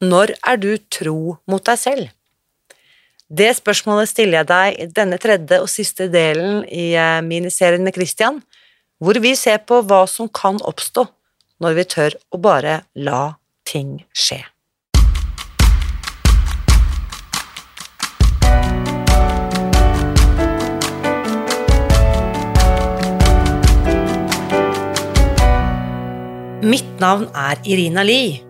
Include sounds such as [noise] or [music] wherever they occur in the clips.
Når er du tro mot deg selv? Det spørsmålet stiller jeg deg i denne tredje og siste delen i eh, miniserien med Christian, hvor vi ser på hva som kan oppstå når vi tør å bare la ting skje. Mitt navn er Irina Lie.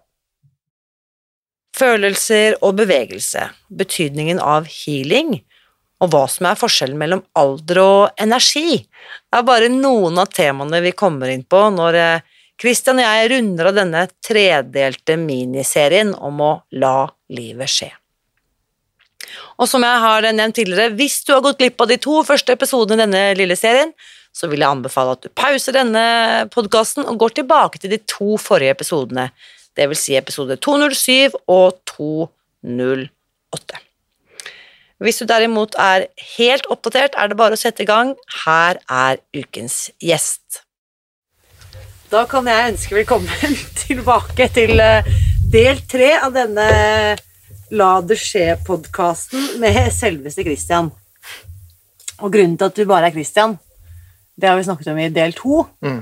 Følelser og bevegelse, betydningen av healing, og hva som er forskjellen mellom alder og energi, er bare noen av temaene vi kommer inn på når Christian og jeg runder av denne tredelte miniserien om å la livet skje. Og som jeg har nevnt tidligere, hvis du har gått glipp av de to første episodene i denne lille serien, så vil jeg anbefale at du pauser denne podkasten og går tilbake til de to forrige episodene, det vil si episode 207 og 208. Hvis du derimot er helt oppdatert, er det bare å sette i gang. Her er ukens gjest. Da kan jeg ønske velkommen [laughs] tilbake til eh, del tre av denne La det skje-podkasten med selveste Christian. Og grunnen til at du bare er Christian, det har vi snakket om i del to. Mm.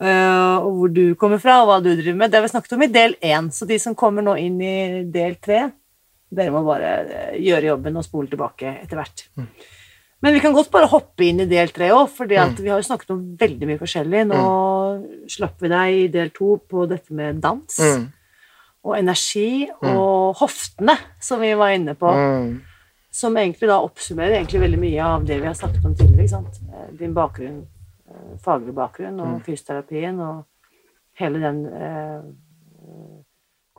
Uh, og hvor du kommer fra, og hva du driver med. Det har vi snakket om i del én. Så de som kommer nå inn i del tre, dere må bare eh, gjøre jobben og spole tilbake etter hvert. Mm. Men vi kan godt bare hoppe inn i del tre òg, for mm. vi har jo snakket om veldig mye forskjellig. Nå mm. slapp vi deg i del to på dette med dans mm. og energi mm. og hoftene, som vi var inne på. Mm. Som egentlig da oppsummerer egentlig veldig mye av det vi har snakket om tidligere. Eh, din bakgrunn, eh, faglig bakgrunn og fysioterapien og hele den eh,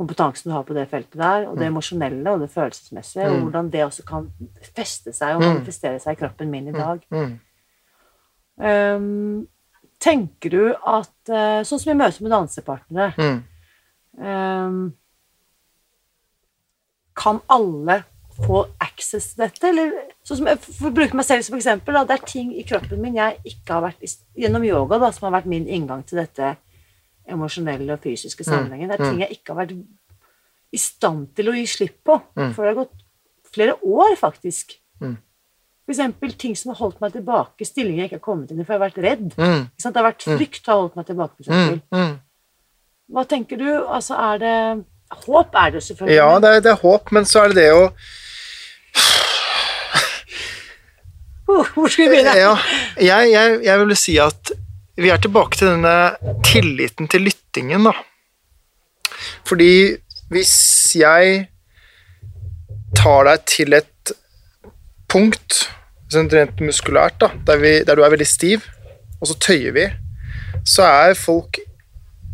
kompetansen du har på det feltet der, og det mm. emosjonelle og det følelsesmessige, mm. og hvordan det også kan feste seg og mm. manifestere seg i kroppen min i mm. dag. Um, tenker du at uh, Sånn som i møte med dansepartnere um, Kan alle få access til dette? Eller sånn som, For å bruke meg selv som eksempel, da, det er ting i kroppen min jeg ikke har vært Gjennom yoga, da, som har vært min inngang til dette emosjonelle og fysiske sammenhengen. Det er ting jeg ikke har vært i stand til å gi slipp på. For det har gått flere år, faktisk. Eksempel ting som har holdt meg tilbake, stillinger jeg ikke har kommet inn i, for jeg har vært redd. Mm. Det har vært frykt har holdt meg tilbake. For eksempel. Hva tenker du? Altså, er det Håp er det selvfølgelig. Ja, det er, det er håp, men så er det det å Hvor skal vi begynne? Ja, jeg, jeg, jeg vil si at vi er tilbake til denne tilliten til lyttingen, da. Fordi hvis jeg tar deg til et punkt, sånn rent muskulært, da, der, vi, der, du er veldig stiv, og så tøyer vi, så er folk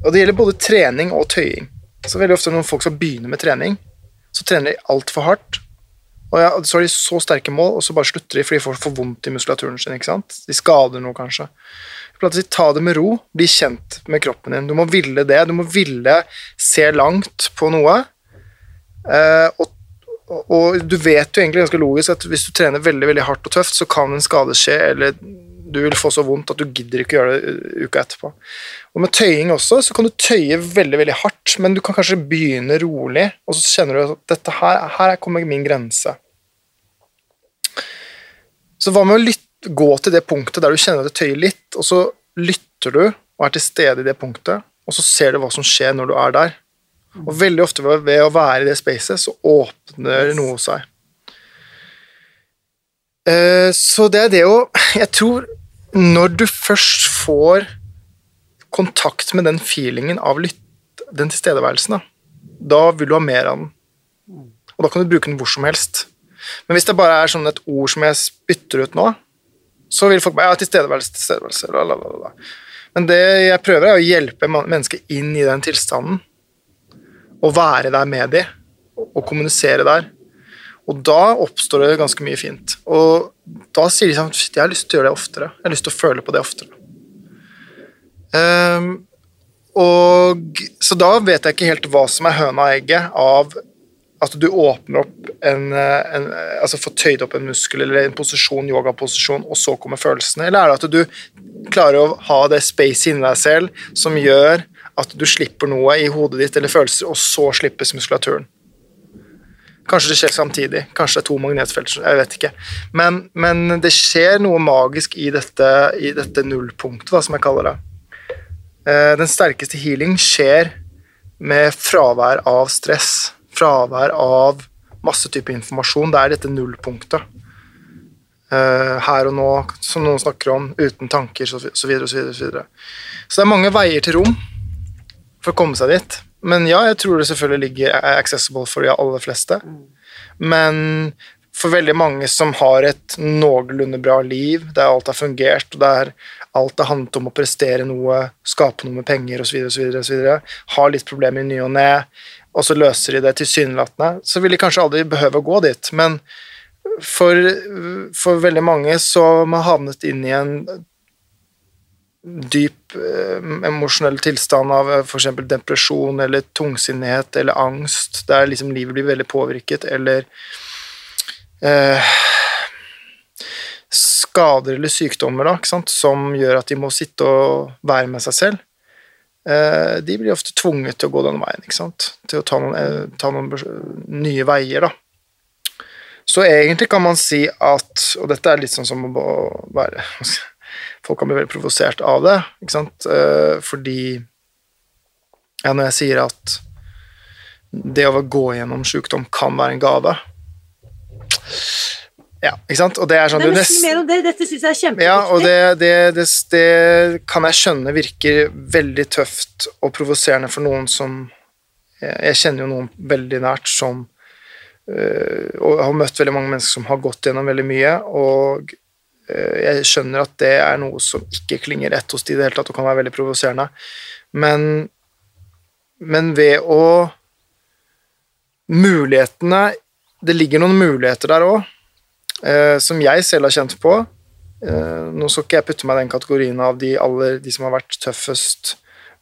Og det gjelder både trening og tøying. Så veldig ofte når folk skal begynne med trening, så trener de altfor hardt. Og ja, så har de så sterke mål, og så bare slutter de fordi de får vondt i muskulaturen sin. ikke sant? De skader noe, kanskje. Ta det med ro, bli kjent med kroppen din. Du må ville det. Du må ville se langt på noe. Eh, og, og, du vet jo egentlig ganske logisk at hvis du trener veldig veldig hardt og tøft, så kan en skade skje, eller du vil få så vondt at du gidder ikke gjøre det uka etterpå. Og Med tøying også, så kan du tøye veldig veldig hardt, men du kan kanskje begynne rolig, og så kjenner du at dette her, her kommer min grense. Så hva med å lytte gå til det punktet der du kjenner at det tøyer litt, og så lytter du og er til stede i det punktet, og så ser du hva som skjer når du er der. Og veldig ofte ved å være i det spacet, så åpner noe seg. Eh, så det er det å Jeg tror når du først får kontakt med den feelingen av lytt, den tilstedeværelsen, da, da vil du ha mer av den. Og da kan du bruke den hvor som helst. Men hvis det bare er sånn et ord som jeg spytter ut nå, så vil folk bare Ja, tilstedeværelse, tilstedeværelse, la, la, la, la. Men det jeg prøver, er å hjelpe mennesket inn i den tilstanden. Og være der med dem, og kommunisere der. Og da oppstår det ganske mye fint. Og da sier de sånn Shit, jeg har lyst til å gjøre det oftere. Jeg har lyst til å føle på det oftere. Um, og Så da vet jeg ikke helt hva som er høna og egget av at du åpner opp en, eh, en Altså får tøyd opp en muskel eller en posisjon, yogaposisjon, og så kommer følelsene. Eller er det at du klarer å ha det space inni deg selv som gjør at du slipper noe i hodet ditt eller følelser, og så slippes muskulaturen? Kanskje det skjer samtidig. Kanskje det er to magnetfelt. Jeg vet ikke. Men, men det skjer noe magisk i dette, i dette nullpunktet, da, som jeg kaller det. Eh, Den sterkeste healing skjer med fravær av stress. Fravær av masse type informasjon. Det er dette nullpunktet. Eh, Her og nå, som noen snakker om, uten tanker, så videre så videre. Så videre. Så det er mange veier til rom for å komme seg dit. Men ja, jeg tror det selvfølgelig ligger er accessible for de aller fleste. Men for veldig mange som har et noenlunde bra liv, der alt har fungert, og der alt har handlet om å prestere noe, skape noe med penger osv., har litt problemer i ny og ne, og så løser de det tilsynelatende, så vil de kanskje aldri behøve å gå dit. Men for, for veldig mange som har man havnet inn i en dyp eh, emosjonell tilstand av eh, f.eks. depresjon eller tungsinnighet eller angst, der liksom livet blir veldig påvirket, eller eh, skader eller sykdommer da, som gjør at de må sitte og være med seg selv. Eh, de blir ofte tvunget til å gå den veien, til å ta noen, eh, ta noen nye veier. da. Så egentlig kan man si at Og dette er litt sånn som å være [laughs] Folk kan bli veldig provosert av det, ikke sant? Eh, fordi ja, Når jeg sier at det å gå gjennom sykdom kan være en gave Ja, ikke sant? Og det er sånn Nei, men si mer om det. Dette syns jeg er kjempeviktig. ja, og det, det, det, det kan jeg skjønne virker veldig tøft og provoserende for noen som Jeg kjenner jo noen veldig nært som øh, Og har møtt veldig mange mennesker som har gått gjennom veldig mye, og jeg skjønner at det er noe som ikke klinger rett hos de i det hele tatt, og kan være veldig provoserende. Men, men ved å Mulighetene Det ligger noen muligheter der òg eh, som jeg selv har kjent på. Eh, nå skal ikke jeg putte meg i den kategorien av de, aller, de som har vært tøffest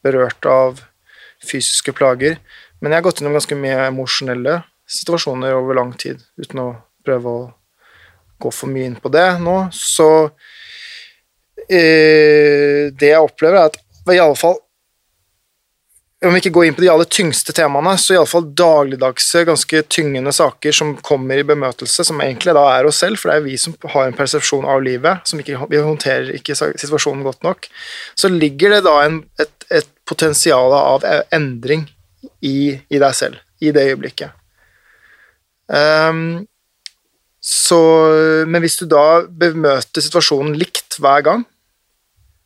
berørt av fysiske plager, men jeg har gått gjennom ganske mye emosjonelle situasjoner over lang tid, uten å prøve å gå for mye inn på det nå. Så eh, det jeg opplever, er at i alle fall om vi ikke går inn på de aller tyngste temaene, så iallfall dagligdagse, ganske tyngende saker som kommer i bemøtelse, som egentlig da er oss selv, for det er vi som har en persepsjon av livet, som ikke, vi håndterer ikke situasjonen godt nok, så ligger det da en, et, et potensial av endring i, i deg selv, i det øyeblikket. Ehm, så, men hvis du da bemøter situasjonen likt hver gang,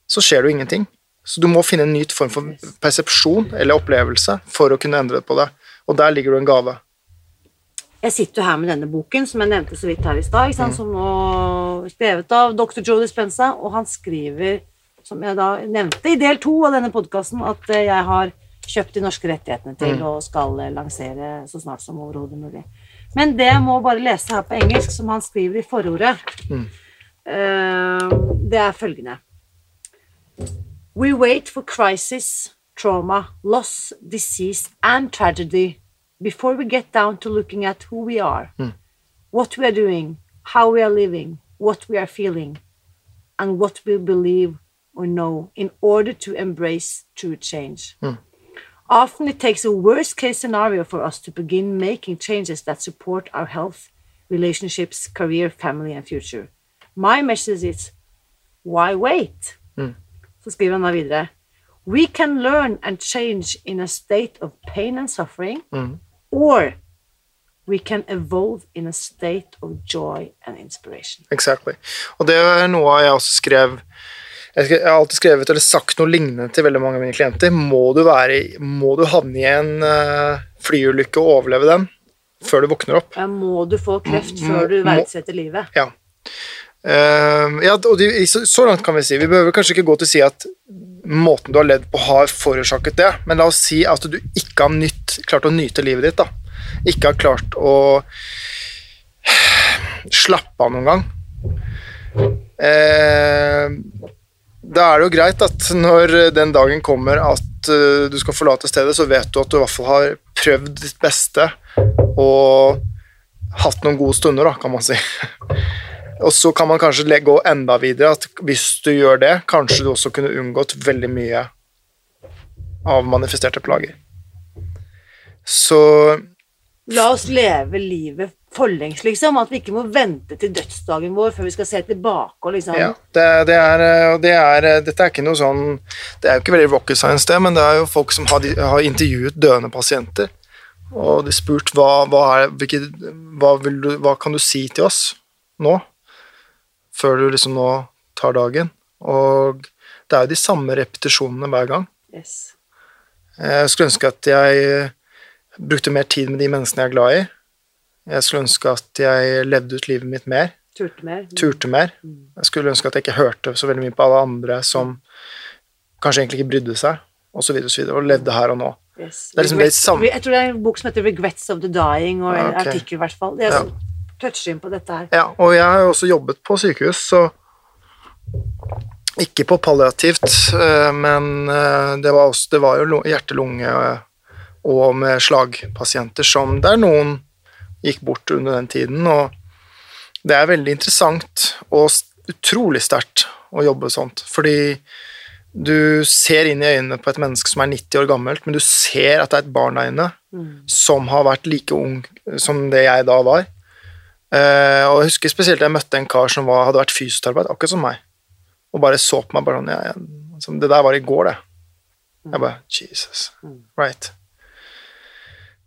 så skjer det jo ingenting. Så du må finne en ny form for persepsjon eller opplevelse for å kunne endre på det. Og der ligger det en gave. Jeg sitter jo her med denne boken som jeg nevnte så vidt her i stad, mm. som nå skrevet av dr. Joe Dispenza, og han skriver, som jeg da nevnte i del to av denne podkasten, at eh, jeg har kjøpt de norske rettighetene til og skal eh, lansere så snart som overhodet mulig. Men det jeg må bare lese her på engelsk, som han skriver i forordet, eh, det er følgende. We wait for crisis, trauma, loss, disease, and tragedy before we get down to looking at who we are, what we are doing, how we are living, what we are feeling, and what we believe or know in order to embrace true change. Often it takes a worst case scenario for us to begin making changes that support our health, relationships, career, family, and future. My message is why wait? Så skriver han da videre We can learn and change in a state of pain and suffering, or We can evolve in a state of joy and inspiration. Exactly. Og det er noe jeg også skrev Jeg har alltid skrevet eller sagt noe lignende til veldig mange av mine klienter. Må du, være, må du havne i en uh, flyulykke og overleve den før du våkner opp? Ja, må du få kreft før du verdsetter livet? Ja. Uh, ja, og de, så, så, langt kan vi si. Vi behøver kanskje ikke gå til å si at måten du har ledd på, har forårsaket det, men la oss si at du ikke har nytt, klart å nyte livet ditt. da ikke har klart å [sighs] slappe av noen gang. Eh, da er det jo greit at når den dagen kommer at uh, du skal forlate stedet, så vet du at du i hvert fall har prøvd ditt beste og hatt noen gode stunder, da, kan man si. [laughs] og så kan man kanskje gå enda videre, at hvis du gjør det, kanskje du også kunne unngått veldig mye av manifesterte plager. Så La oss leve livet forlengs, liksom. At vi ikke må vente til dødsdagen vår før vi skal se tilbake og liksom Ja, det, det, er, det er, Dette er ikke noe sånn Det er jo ikke veldig rocket science, det, men det er jo folk som har, har intervjuet døende pasienter. Og de spurt hva, hva, er, hvilke, hva, du, hva, kan du si til oss nå? Før du liksom nå tar dagen. Og det er jo de samme repetisjonene hver gang. Yes. Jeg skulle ønske at jeg brukte mer tid med de menneskene jeg er glad i. Jeg skulle ønske at jeg levde ut livet mitt mer. Turte mer. Turte mer. Mm. Jeg skulle ønske at jeg ikke hørte så veldig mye på alle andre som kanskje egentlig ikke brydde seg, osv., og, så videre, og levde her og nå. Yes. Det liksom jeg tror det er en bok som heter 'Regrets of the Dying', og en okay. artikkel i hvert fall. Det er ja. toucher inn på dette her. Ja, og jeg har jo også jobbet på sykehus, så ikke på palliativt, eh, men eh, det var, også, det var jo hjerte-lunge og med slagpasienter som det er noen gikk bort under den tiden. Og det er veldig interessant og utrolig sterkt å jobbe sånt, fordi du ser inn i øynene på et menneske som er 90 år gammelt, men du ser at det er et barn der inne mm. som har vært like ung som det jeg da var. Uh, og Jeg husker spesielt jeg møtte en kar som var, hadde vært fysiotarbeid, akkurat som meg, og bare så på meg bare sånn ja, liksom, Det der var i går, det. Jeg mm. bare Jesus. Mm. Right.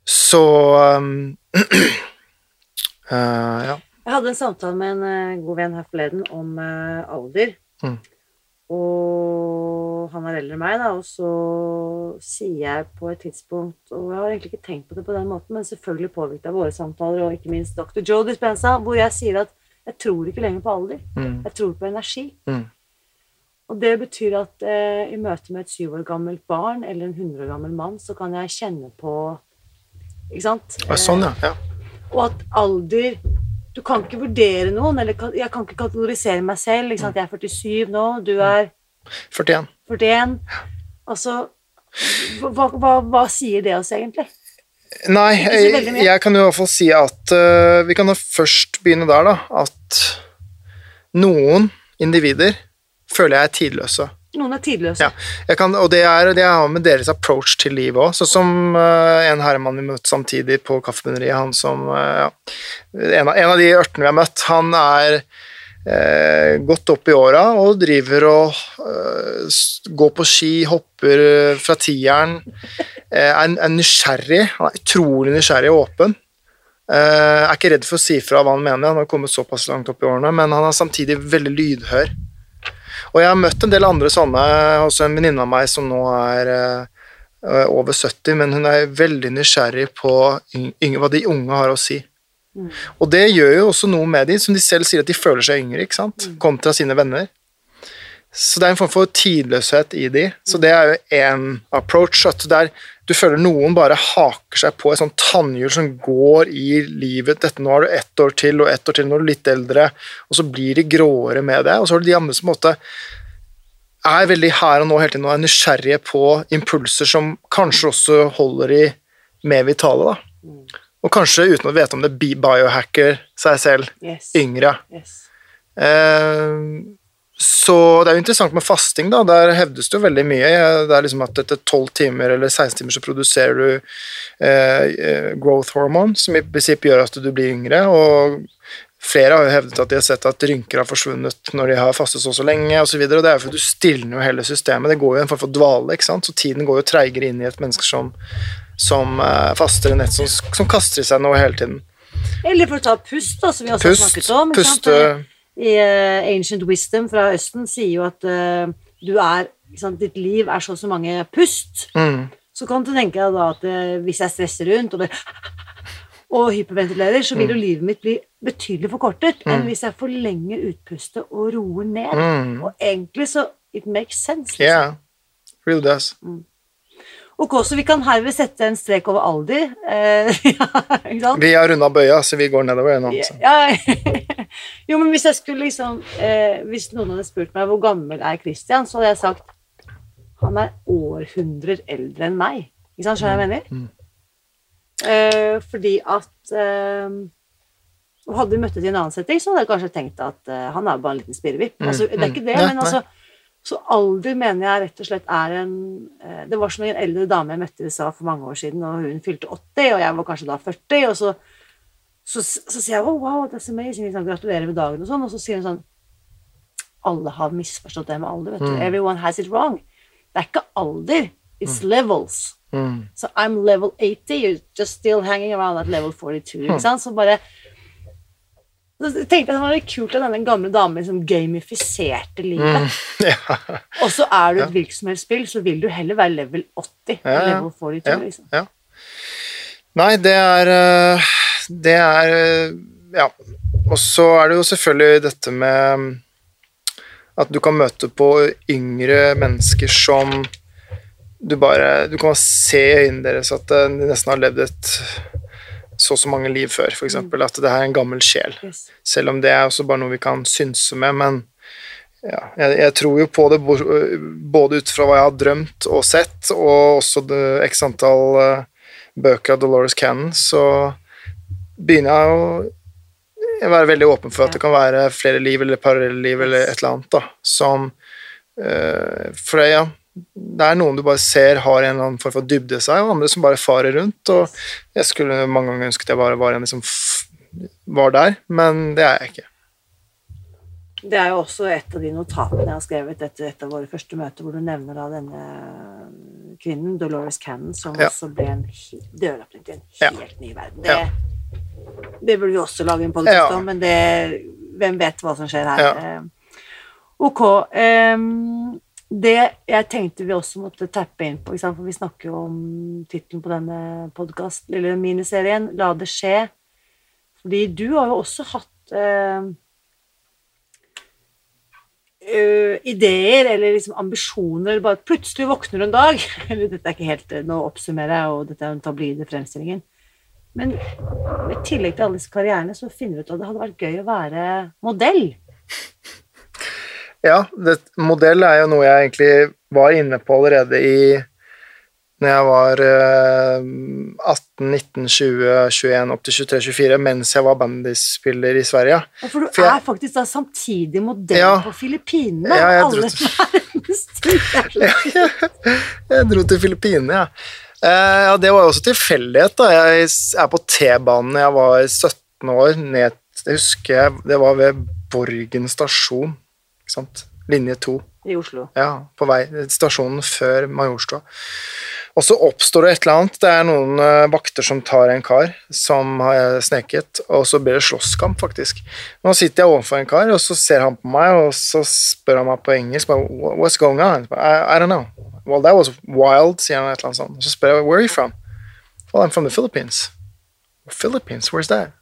Så um, uh, [clears throat] ja. Jeg hadde en samtale med en uh, god venn her forleden om uh, alder. Mm. Og han er eldre enn meg, da, og så sier jeg på et tidspunkt Og jeg har egentlig ikke tenkt på det på den måten, men selvfølgelig påvirket av våre samtaler, og ikke minst dr. Joe Dispenza, hvor jeg sier at jeg tror ikke lenger på alder. Mm. Jeg tror på energi. Mm. Og det betyr at eh, i møte med et syv år gammelt barn eller en hundre år gammel mann, så kan jeg kjenne på ikke sant? Ja, sånn, ja. ja. Og at alder Du kan ikke vurdere noen, eller jeg kan ikke kategorisere meg selv. Ikke sant? Jeg er 47 nå, du er 41. 41. Altså hva, hva, hva sier det oss egentlig? Nei, jeg, jeg, kan jo i hvert fall si at uh, Vi kan da først begynne der, da. At noen individer føler jeg er tidløse. Noen er tidløse. Ja, kan, og det, er, det har med deres approach til livet òg. Sånn som uh, en herremann vi møtte samtidig på Kaffebønneriet, han som uh, en, av, en, av, de ørtene vi har møtt, han er uh, godt opp i åra og driver og går på ski, hopper fra tieren. Er, er, nysgjerrig. Han er utrolig nysgjerrig og åpen. er ikke redd for å si fra hva han mener, han har kommet såpass langt opp i årene, men han er samtidig veldig lydhør. Og jeg har møtt en del andre sånne, også en venninne av meg som nå er uh, over 70, men hun er veldig nysgjerrig på hva de unge har å si. Mm. Og det gjør jo også noe med dem, som de selv sier at de føler seg yngre, ikke sant, mm. kontra sine venner. Så det er en form for tidløshet i de. Så det er jo én approach. At der du føler noen bare haker seg på et sånt tannhjul som går i livet. Dette, nå har du ett år til og ett år til når du er litt eldre, og så blir de gråere med det. Og så har du de andre som måte er veldig her og nå hele tiden og er nysgjerrige på impulser som kanskje også holder de mer vitale. da. Og kanskje uten å vite om det biohacker seg selv yes. yngre. Yes. Eh, så det er jo interessant med fasting, da. Der hevdes det jo veldig mye. Det er liksom at etter 12 timer eller 16 timer så produserer du eh, eh, growth hormone, som i prinsipp gjør at du blir yngre. og Flere har jo hevdet at de har sett at rynker har forsvunnet når de har fastet så og så lenge osv. Det er jo fordi du stilner jo hele systemet. Det går jo en form for dvale, ikke sant? så tiden går jo treigere inn i et menneske som, som uh, faster enn et som, som kaster i seg noe hele tiden. Eller for å ta pust, da, som vi også har snakket om. Pust, puste I eh, Ancient Wisdom fra Østen sier jo at eh, du er sant, Ditt liv er så og så mange pust. mm, Så kan du tenke deg da at eh, hvis jeg stresser rundt og, det, [laughs] og hyperventilerer, så vil jo livet mitt bli betydelig forkortet enn hvis jeg forlenger utpustet og roer ned. mm, Og egentlig så It makes sense. Liksom. Yeah. Really does. Ok, så vi kan herved sette en strek over alder. Eh, [laughs] ja. Vi har runda bøya, så vi går nedover nå. Ja, [laughs] jo, men hvis jeg skulle liksom eh, Hvis noen hadde spurt meg hvor gammel er Christian, så hadde jeg sagt han er århundrer eldre enn meg. Ikke sant? Skjønner jeg mener? Eh, fordi at eh, Hadde vi møttes i en annen setting, så hadde jeg kanskje tenkt at eh, han er bare en liten spirrevipp. Altså, det er ikke det, Nei, men altså Så alder mener jeg rett og slett er en eh, Det var som en eldre dame jeg møtte i USA for mange år siden, og hun fylte 80, og jeg var kanskje da 40, og så så, så sier jeg oh, wow, that's amazing, liksom, gratulerer med dagen og sånn, og så sier hun sånn Alle har misforstått det med alder, vet du. Everyone has it wrong. Det er ikke alder, it's levels. Mm. Så I'm level 80, you're just still hanging around at level 42. Ikke sant? Så bare så tenkte jeg det var litt kult at denne gamle damen liksom gamifiserte livet. [laughs] Ja. Og så er du et hvilket som helst spill, så vil du heller være level 80 Ja, ja. level 42. Ja, Liksom. ja. Nei, det er øh, Det er øh, Ja. Og så er det jo selvfølgelig dette med at du kan møte på yngre mennesker som du bare Du kan se i øynene deres at øh, de nesten har levd et så og så mange liv før, f.eks. eksempel At det her er en gammel sjel. Yes. Selv om det er også bare noe vi kan synse med, men ja, jeg, jeg tror jo på det både ut fra hva jeg har drømt og sett, og også det x antall eh, bøker av Dolores Cannon, så begynner jeg å være veldig åpen for at det kan være flere liv eller parallelle liv eller et eller annet da, som uh, For det, ja, det er noen du bare ser har en eller annen form for dybde i seg, og andre som bare farer rundt, og jeg skulle mange ganger ønsket jeg bare var en som f var der, men det er jeg ikke. Det er jo også et av de notatene jeg har skrevet etter et av våre første møter, hvor du nevner da denne kvinnen, Dolores Cannon, som Ja. også ble en døråpner til en Ja. helt ny verden. Ja. Det, det burde vi også lage en podkast Ja. om, men det, hvem vet hva som skjer her. Ja. Eh, Ok. ehm, det jeg tenkte vi også måtte tappe inn på, for vi snakker jo om tittelen på denne podkast, eller miniserien, 'La det skje'. Fordi du har jo også hatt øh, øh, ideer eller liksom ambisjoner, eller bare plutselig våkner du en dag [laughs] eller Dette er ikke helt eh, Nå oppsummerer jeg, og dette er den tablide fremstillingen. Men i tillegg til alle disse karrierene, så finner du ut at det hadde vært gøy å være modell. Ja, det, modell er jo noe jeg egentlig var inne på allerede i når jeg var eh, 18, 19, 20, 21, opp til 23, 24, mens jeg var bandyspiller i Sverige. Ja, For du For jeg- er faktisk da samtidig modell Ja. på Filippinene. Ja, jeg er så- [laughs] Jeg dro til Filippinene, ja. Eh, ja, det var jo også tilfeldighet, da. Jeg er på T-banen jeg var 17 år, ned Jeg husker jeg, det var ved Borgen stasjon, ikke sant. Linje 2. I Oslo. Ja, på vei stasjonen før Majorstua. Og så oppstår det et eller annet. Det er noen eh, vakter som tar en kar som har sneket, og så blir det slåsskamp, faktisk. Nå sitter jeg overfor en kar, og så ser han på meg, og så spør han meg på engelsk What's going on? I, I don't know. Well, that was wild, sier han et eller annet sånt. Og så spør jeg Where are you from? Well, I'm from the Philippines. Philippines, where's that?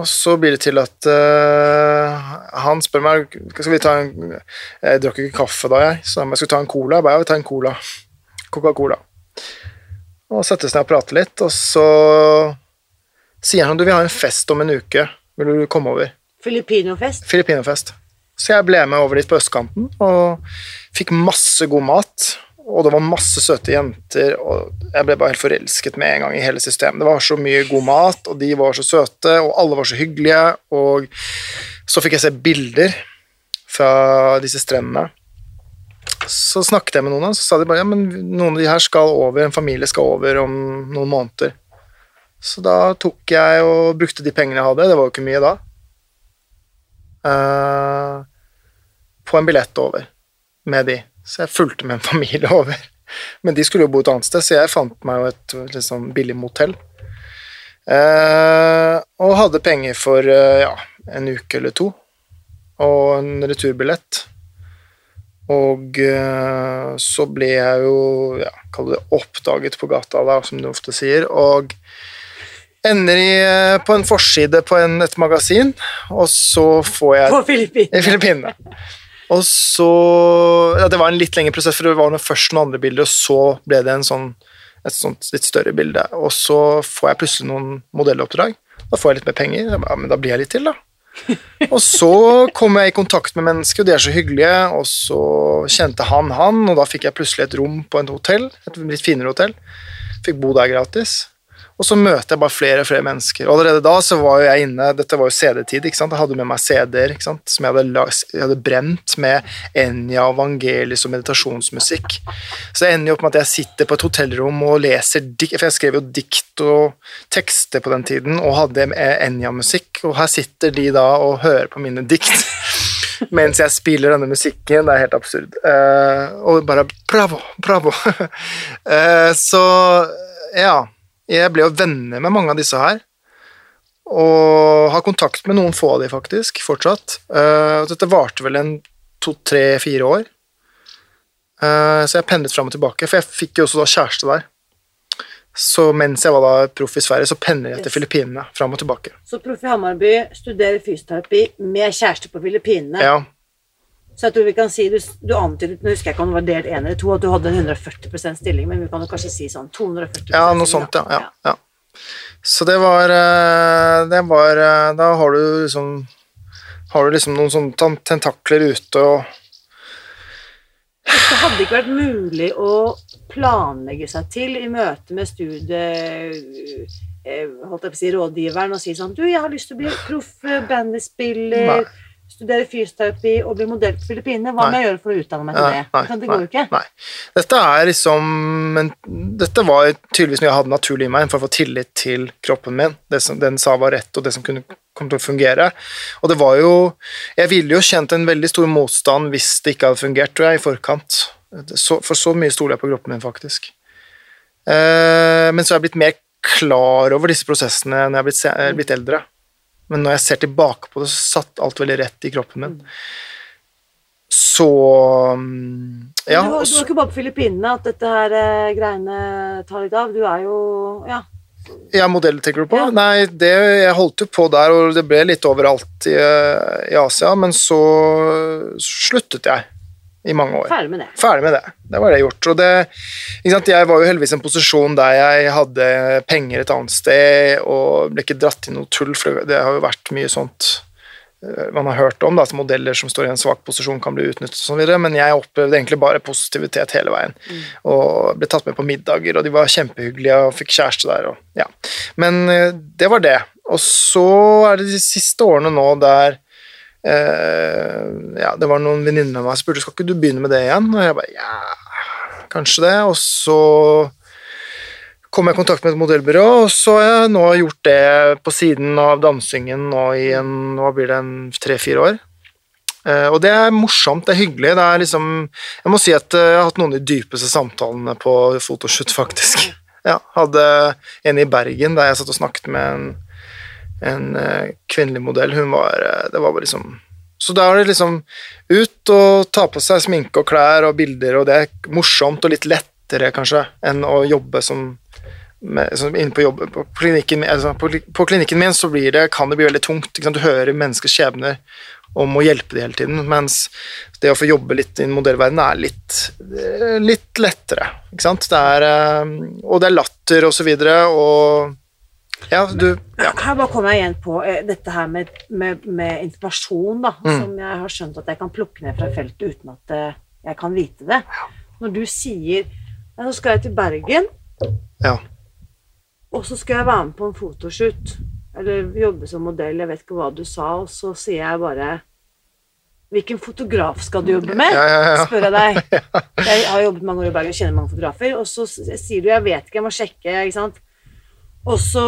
Og så blir det til at uh, han spør meg Skal vi ta en Jeg drakk ikke kaffe da, jeg, så jeg skal ta en cola. Jeg bare, ja, vi tar en cola. Coca-Cola. Og settes ned og prater litt, og så sier han du, vi har en fest om en uke. Vil du komme over? Filippinofest. Filippinofest. Så jeg ble med over dit på østkanten og fikk masse god mat. Og det var masse søte jenter, og jeg ble bare helt forelsket med en gang i hele systemet. Det var så mye god mat, og de var så søte, og alle var så hyggelige. Og så fikk jeg se bilder fra disse strendene. Så snakket jeg med noen av dem, så sa de bare ja, men noen av de her skal over, en familie skal over om noen måneder. Så da tok jeg og brukte de pengene jeg hadde, det var jo ikke mye da, uh, på en billett over med de. Så jeg fulgte med en familie [laughs] over. Men de skulle jo bo et annet sted, så jeg fant meg jo et sånn billig motell. Eh, og hadde penger for eh, ja, en uke eller to, og en returbillett. Og eh, så ble jeg jo, ja, kall det oppdaget på gata, da, som du ofte sier, og ender i, eh, på en forside på en, et magasin, og så får jeg På Filippinene. Og så ja, Det var en litt lengre prosess, for det var noe først noen andre bilder, og så ble det en sånn, et sånt litt større bilde. Og så får jeg plutselig noen modelloppdrag. Da får jeg litt mer penger. Ja, men da blir jeg litt til, da. [laughs] Og så kom jeg i kontakt med mennesker, og de er så hyggelige. Og så kjente han han, og da fikk jeg plutselig et rom på et hotell. Et litt finere hotell. Fikk bo der gratis. Og så møter jeg bare flere og flere mennesker. Og allerede da så var jo jeg inne Dette var jo CD-tid. ikke sant? Jeg hadde med meg CD-er som jeg hadde, lag- jeg hadde brent med Enja, evangelis og meditasjonsmusikk. Så det ender jo opp med at jeg sitter på et hotellrom og leser dikt, for jeg skrev jo dikt og tekster på den tiden, og hadde Enja-musikk, og her sitter de da og hører på mine dikt. [laughs] Mens jeg spiller denne musikken. Det er helt absurd. Uh, og bare bravo, bravo. uh, [laughs] så ja. Jeg ble jo venner med mange av disse her. Og har kontakt med noen få av de faktisk, fortsatt. Uh, dette varte vel en to, tre, fire år. Uh, så jeg pendlet fram og tilbake, for jeg fikk jo også da kjæreste der. Så mens jeg var da proff i Sverige, så pendler jeg til Filippinene fram og tilbake. Så Proff i Hammarby studerer fysioterapi med kjæreste på Filippinene. Ja, Så jeg tror vi kan si, du, du antydet, nå husker jeg ikke om det var delt én eller to, at du hadde en 140% stilling, men vi kan jo kanskje si sånn 240 ja noe sånt, ja. ja, ja. Så det var, eh, det var eh, Da har du liksom Har du liksom noen sånne tentakler ute og Det hadde ikke vært mulig å planlegge seg til i møte med studie... eh, Holdt jeg på å si rådgiveren og si sånn Du, jeg har lyst til å bli proff bandyspiller. Nei. Studere fysioterapi og bli modell på Filippinene. Hva må jeg gjøre for å utdanne meg til det? Nei, det går jo ikke. Nei. Dette er liksom en, Dette var tydeligvis noe jeg hadde naturlig i meg for å få tillit til kroppen min. Det som den sa var rett, og det som kunne kom til å fungere. Og det var jo Jeg ville jo kjent en veldig stor motstand hvis det ikke hadde fungert, tror jeg, i forkant. Så, for så mye stoler jeg på kroppen min, faktisk. Eh, men så er jeg blitt mer klar over disse prosessene når jeg er blitt, se- er blitt eldre. Men når jeg ser tilbake på det, så satt alt veldig rett i kroppen min. Så mm, Ja. du, du var ikke bare på Filippinene at dette her eh, greiene tar litt av. Du er jo Ja. Ja, modell tenker du på? Ja. Nei, det, jeg holdt jo på der, og det ble litt overalt i, eh, i Asia, men så sluttet jeg i mange år. Ferdig med det. Ferdig med det. Det var det gjort. Og det? Jeg var jo heldigvis i en posisjon der jeg hadde penger et annet sted, og ble ikke dratt i noe tull, for det har jo vært mye sånt eh, man har hørt om, da, at modeller som står i en svak posisjon kan bli utnyttet videre, men jeg opplevde egentlig bare positivitet hele veien. Og ble tatt med på middager, og de var kjempehyggelige, og fikk kjæreste der, og ja. Men eh, det var det. Og så er det de siste årene nå der ja, det var noen venninner av meg som spurte skal ikke du begynne med det igjen. Og jeg bare ja, kanskje det. Og så kom jeg i kontakt med et modellbyrå, og så har jeg nå gjort det på siden av dansingen nå i en, nå blir det en tre-fire år. Eh, og det er morsomt, det er hyggelig. Det er liksom Jeg må si at eh, jeg har hatt noen av de dypeste samtalene på fotoshoot, faktisk. [laughs] Ja, hadde en i Bergen der jeg satt og snakket med en, en eh, kvinnelig modell. Hun var eh, Det var bare liksom Så da er det liksom ut og ta på seg sminke og klær og bilder, og det er morsomt og litt lettere, kanskje, enn å jobbe som med, inne på, jobb, på, klinikken, altså på, på klinikken min så det, kan det bli veldig tungt. Du hører menneskers skjebner om å hjelpe dem hele tiden, mens det å få jobbe litt i en modellverden er litt, eh, litt lettere. Ikke sant? Det er, og det er latter og så videre, og ja, du ja. Her bare kommer jeg igjen på eh, dette her med, med, med informasjon, da, Mm. som jeg har skjønt at jeg kan plukke ned fra feltet uten at eh, jeg kan vite det. Når du sier ja, nå skal jeg til Bergen, ja. og så skal jeg være med på en fotoshoot, eller jobbe som modell, jeg vet ikke hva du sa, og så sier jeg bare Hvilken fotograf skal du jobbe med? Ja, spør jeg deg. [laughs] Jeg har jobbet mange år i Bergen og kjenner mange fotografer, og så sier du 'jeg vet ikke, jeg må sjekke', ikke sant. Og så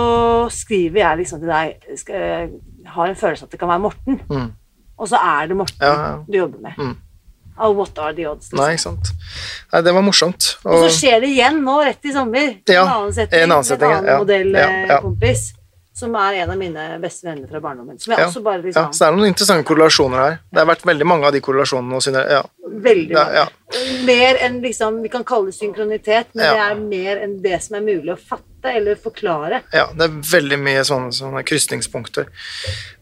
skriver jeg liksom til deg skal, Jeg har en følelse at det kan være Morten. Mm. Og så er det Morten Ja, ja. du jobber med. Mm. Oh, what are the odds? Nei, ikke sant. Nei, det var morsomt. Og så skjer det igjen nå, rett i sommer. Ja, en annen setting en annen setting, en annen modellkompis. Som er en av mine beste venner fra barndommen. Som jeg Ja. også bare Ja, liksom så det er noen interessante korrelasjoner her. Det har vært veldig mange av de korrelasjonene Også. Ja. Veldig mange. ja. Mer enn liksom Vi kan kalle det synkronitet, men Ja. det er mer enn det som er mulig å fatte eller forklare. Ja, det er veldig mye sånne, sånne krysningspunkter.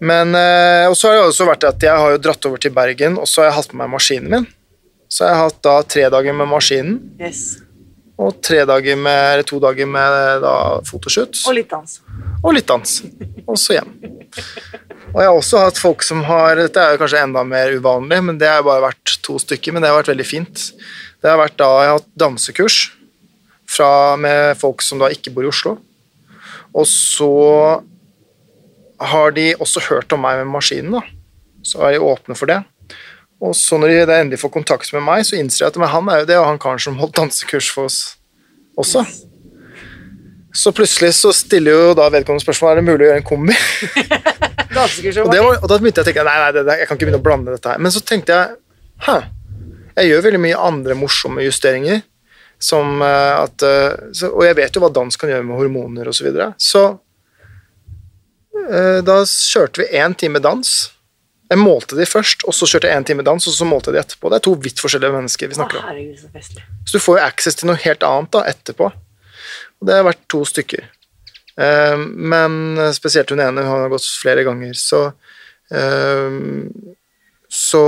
Men eh, Og så har det også vært at jeg har jo dratt over til Bergen, og så har jeg hatt med meg maskinen min. Så jeg har hatt da tre dager med maskinen, Yes. og tre dager med, eller to dager med da fotoshoot. Og litt dans. Og litt dans. Og så hjem. Og jeg har også hatt folk som har Dette er jo kanskje enda mer uvanlig, men det har bare vært to stykker, men det har vært veldig fint. Det har vært da jeg har hatt dansekurs fra, med folk som da ikke bor i Oslo. Og så har de også hørt om meg med maskinen, da. Så er de åpne for det. Og så når de endelig får kontakt med meg, så innser jeg at han er jo det, og han karen som holdt dansekurs for oss også. Så plutselig så stiller jo da vedkommende spørsmål er det mulig å gjøre en kombi. [laughs] Og, det var, og da begynte jeg å tenke nei, nei, det, jeg kan ikke begynne å blande dette her. Men så tenkte jeg hæ, jeg gjør veldig mye andre morsomme justeringer. Som eh, at, eh, så, og jeg vet jo hva dans kan gjøre med hormoner osv. Så, videre. så eh, da kjørte vi én time dans. Jeg målte de først, og så kjørte jeg én time dans, og så målte jeg de etterpå. Det er to vidt forskjellige mennesker vi snakker om. så. Så du får jo access til noe helt annet da, etterpå. Og det har vært to stykker. Eh, men spesielt hun ene hun har gått flere ganger, så eh, Så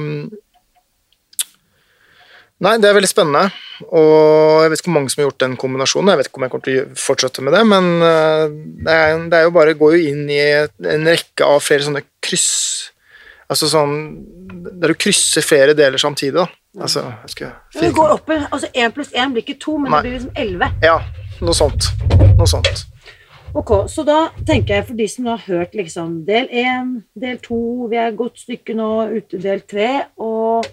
mm, Nei, det er veldig spennende. Og jeg vet ikke hvor mange som har gjort den kombinasjonen. Jeg vet ikke om jeg kommer til å fortsette med det, men eh, det er, det er jo bare går jo inn i en rekke av flere sånne kryss Altså sånn Der du krysser flere deler samtidig, da. Altså, jeg skal Men det går opp, altså Én pluss én blir ikke to, men Nei. det blir liksom elleve. Ja, noe sånt. Noe sånt. Ok, Så da tenker jeg for de som har hørt liksom del én, del to, vi er et godt stykke nå ute del tre, og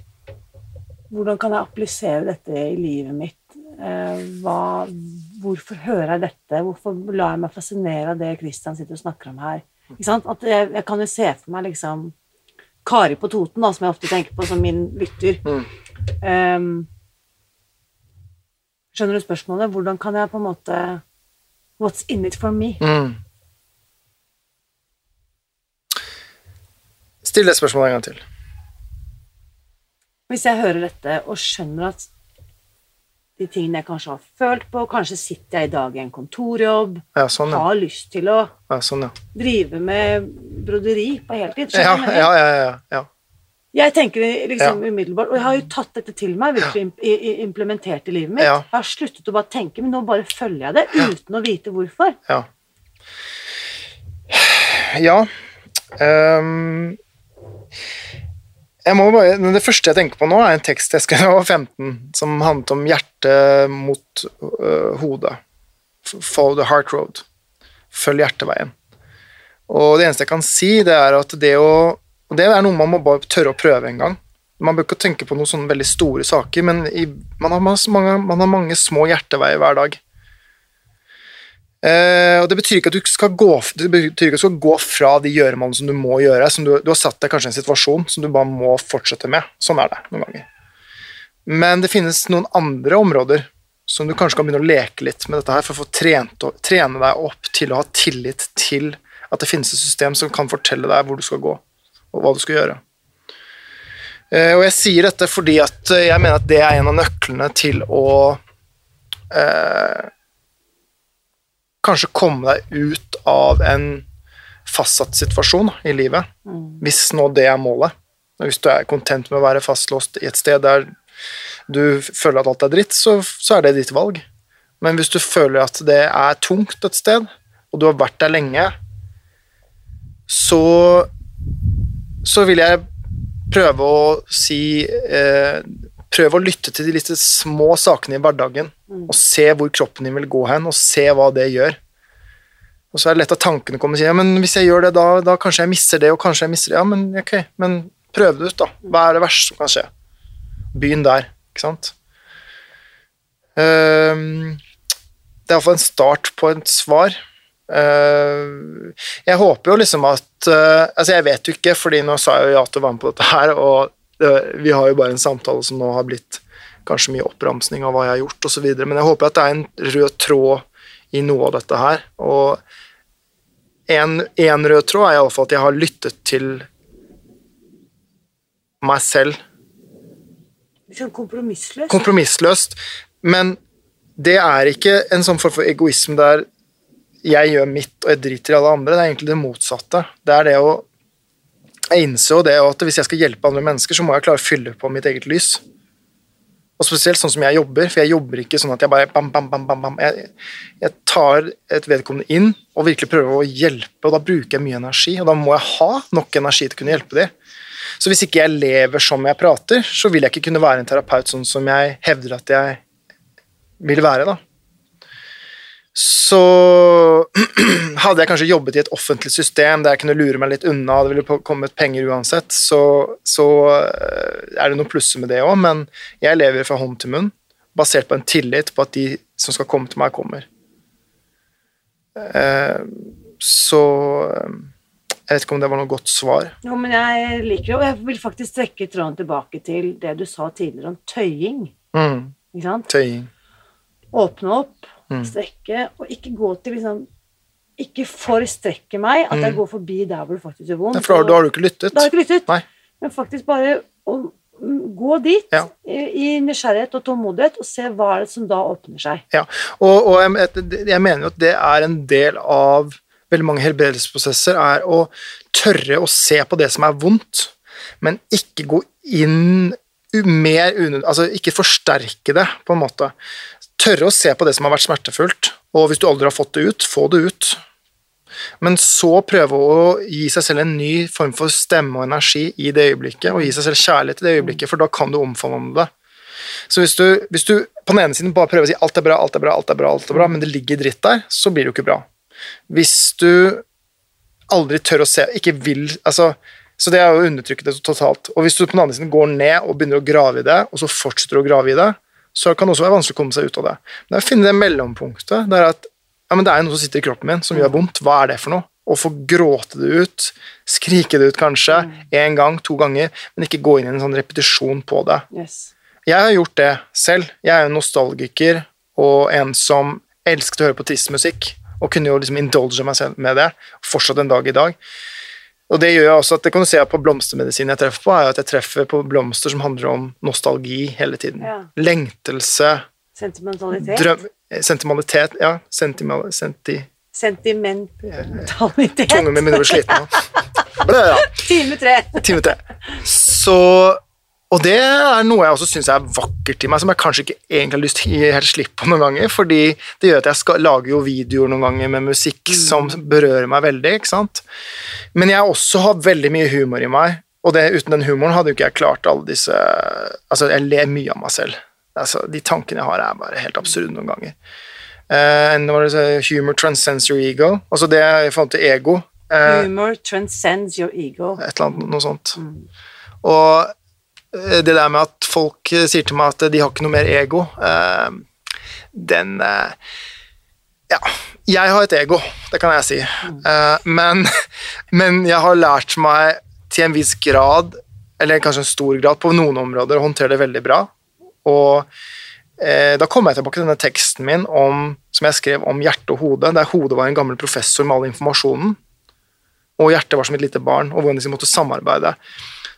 hvordan kan jeg applisere dette i livet mitt? Eh, hva, hvorfor hører jeg dette? Hvorfor lar jeg meg fascinere av det Kristian sitter og snakker om her? Ikke sant? At jeg, jeg kan jo se for meg liksom Kari på Toten, da, som jeg ofte tenker på som min lytter. Mm. Ehm, skjønner du spørsmålet? Hvordan kan jeg på en måte What's in it for me? Mm. Still det spørsmålet en gang til. Hvis jeg hører dette og skjønner at de tingene jeg kanskje har følt på, kanskje sitter jeg i dag i en kontorjobb, Ja, sånn, ja. har lyst til å ja, sånn, drive med broderi på heltid. Skjønner du ja, ja, ja, ja. Jeg tenker liksom umiddelbart, og jeg har jo tatt dette til meg, virkelig implementert i livet mitt. Ja. Jeg har sluttet å bare tenke, men nå bare følger jeg det uten å vite hvorfor. Ja. ja. Um, jeg må bare, Det første jeg tenker på nå, er en tekst jeg skrev da jeg var 15, som handlet om hjertet mot uh, hodet. Follow the heart road. Følg hjerteveien. Og det eneste jeg kan si, det er at det å og Det er noe man må bare tørre å prøve en gang. Man bør ikke tenke på noen sånne veldig store saker, men i, man, har mange, man har mange små hjerteveier hver dag. Eh, og Det betyr ikke at du skal gå, ikke du skal gå fra de gjøremålene som du må gjøre. som du, du har satt deg kanskje i en situasjon som du bare må fortsette med. Sånn er det noen ganger. Men det finnes noen andre områder som du kanskje kan begynne å leke litt med dette her, for å få trent, trene deg opp til å ha tillit til at det finnes et system som kan fortelle deg hvor du skal gå, og hva du skal gjøre. Eh, og jeg sier dette fordi at eh, jeg mener at det er en av nøklene til å eh, kanskje komme deg ut av en fastsatt situasjon i livet, hvis nå det er målet. Hvis du er kontent med å være fastlåst i et sted der du føler at alt er dritt, så, så er det ditt valg. Men hvis du føler at det er tungt et sted, og du har vært der lenge, så, så vil jeg prøve å si eh, Prøve å lytte til de litt små sakene i hverdagen, og se hvor kroppen din vil gå hen, og se hva det gjør. Og så er det lett at tankene kommer og sier ja, men hvis jeg gjør det, da, da kanskje jeg mister det, og kanskje jeg mister det. Ja, men ok, men prøv det ut, da. Hva er det verste som kan skje? Begynn der, ikke sant? Um, det er iallfall en start på et svar. Ehm, jeg håper jo liksom at eh, Altså, jeg vet jo ikke, fordi nå sa jeg jo ja til å være med på dette her, og vi har jo bare en samtale som nå har blitt kanskje mye oppramsning av hva jeg har gjort, osv., men jeg håper at det er en rød tråd i noe av dette her. Og en, en rød tråd er iallfall at jeg har lyttet til meg selv Sånn kompromissløst. kompromissløst. Men det er ikke en sånn form for egoisme der jeg gjør mitt og jeg driter i alle andre. Det er egentlig det motsatte. Det er det å Jeg innser jo det at hvis jeg skal hjelpe andre mennesker, så må jeg klare å fylle på mitt eget lys. Og spesielt sånn som jeg jobber, for jeg jobber ikke sånn at jeg bare bam, bam, bam, bam, bam. Jeg, jeg tar et vedkommende inn og virkelig prøver å hjelpe, og da bruker jeg mye energi, og da må jeg ha nok energi til å kunne hjelpe dem. Så hvis ikke jeg lever som jeg prater, så vil jeg ikke kunne være en terapeut sånn som jeg hevder at jeg vil være, da. Så [clears throat] hadde jeg kanskje jobbet i et offentlig system der jeg kunne lure meg litt unna, det ville kommet penger uansett, så, så eh, er det noen plusser med det òg, men jeg lever fra hånd til munn, basert på en tillit på at de som skal komme til meg, kommer. Eh, Så eh, jeg vet ikke om det var noe godt svar. Jo, men jeg liker det, og jeg vil faktisk trekke tråden tilbake til det du sa tidligere om tøying. Mm. Ikke sant? Tøying. Åpne opp, Mm. strekke, og ikke gå til liksom Ikke forstrekke meg, at jeg Mm. går forbi der hvor det faktisk gjør vondt. Ja, For da, har du ikke lyttet. Da har ikke lyttet. Nei. Men faktisk bare å mm, gå dit Ja. i, i nysgjerrighet og tålmodighet, og se hva er det som da åpner seg. Ja, og, og jeg, jeg mener jo at det er en del av veldig mange helbredelsesprosesser, er å tørre å se på det som er vondt, men ikke gå inn mer unødvendig Altså ikke forsterke det, på en måte. Tørre å se på det som har vært smertefullt, og hvis du aldri har fått det ut, få det ut. Men så prøve å gi seg selv en ny form for stemme og energi i det øyeblikket, og gi seg selv kjærlighet i det øyeblikket, for da kan du omfavne det. Så hvis du, hvis du på den ene siden bare prøver å si alt er bra, alt er bra, alt er bra, alt er bra, men det ligger dritt der, så blir det jo ikke bra. Hvis du aldri tør å se, ikke vil altså, Så det er jo å undertrykke det totalt. Og hvis du på den andre siden går ned og begynner å grave i det, og så fortsetter du å grave i det, så kan det også være vanskelig å komme seg ut av det. Men det å finne det mellompunktet der at ja, men det er jo noe som sitter i kroppen min som gjør vondt. Hva er det for noe? Å få gråte det ut, skrike det ut kanskje, én gang, to ganger, men ikke gå inn i en sånn repetisjon på det. Yes. Jeg har gjort det selv. Jeg er jo nostalgiker og en som elsket å høre på trist musikk, og kunne jo liksom indulge meg selv med det, fortsatt en dag i dag. Og det gjør jeg også at det kan du se på blomstermedisinen jeg treffer på, er at jeg treffer på blomster som handler om nostalgi hele tiden. Ja. Lengtelse. Sentimentalitet. drøm, eh, sentimentalitet Ja, sentimal, senti... Sentimentalitet. Tungen min begynner å bli sliten nå. [laughs] Time tre. time tre. Så Og det er noe jeg også syns er vakkert i meg, som jeg kanskje ikke egentlig har lyst til å gi helt slipp på noen ganger, fordi det gjør at jeg skal lage jo videoer noen ganger med musikk som berører meg veldig, ikke sant. Men jeg også har veldig mye humor i meg, og det, uten den humoren hadde jo ikke jeg klart alle disse Altså, jeg ler mye av meg selv. Altså, de tankene jeg har, er bare helt absurde noen ganger. Uh, and det humor transcends your ego. Altså det i forhold til ego. Uh, Humor transcends your ego. et eller annet noe sånt. Og eh, det der med at folk eh, sier til meg at de har ikke noe mer ego, eh, den eh, Ja, jeg har et ego, det kan jeg si, Eh, men, [laughs] men jeg har lært meg til en viss grad, eller kanskje en stor grad, på noen områder å håndtere det veldig bra. Og eh, da kommer jeg tilbake til denne teksten min om, som jeg skrev om hjerte og hode, der hodet var en gammel professor med all informasjonen og hjertet var som et lite barn, og hvordan de måtte samarbeide.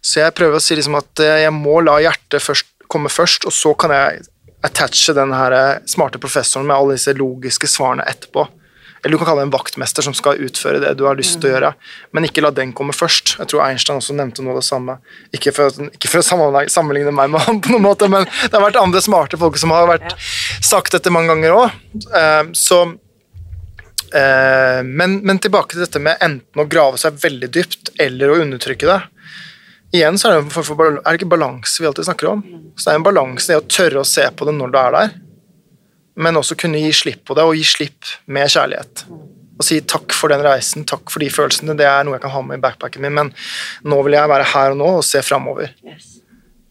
Så jeg prøver å si liksom at eh, jeg må la hjertet først, komme først, og så kan jeg attache den her eh, smarte professoren med alle disse logiske svarene etterpå. Eller du kan kalle det en vaktmester som skal utføre det du har lyst til å gjøre, men ikke la den komme først. Jeg tror Einstein også nevnte noe av det samme. Ikke for, ikke for å sammenligne, meg med ham, på noen måte, men det har vært andre smarte folk som har vært sagt dette mange ganger òg. Så Eh, men, men tilbake til dette med enten å grave seg veldig dypt eller å undertrykke det. Igjen så er det, for, er det ikke balanse vi alltid snakker om. Så det er en balanse i å tørre å se på det når du er der, men også kunne gi slipp på det, og gi slipp med kjærlighet. Og si takk for den reisen, takk for de følelsene, det er noe jeg kan ha med i backpacken min, men nå vil jeg være her og nå og se framover. Yes.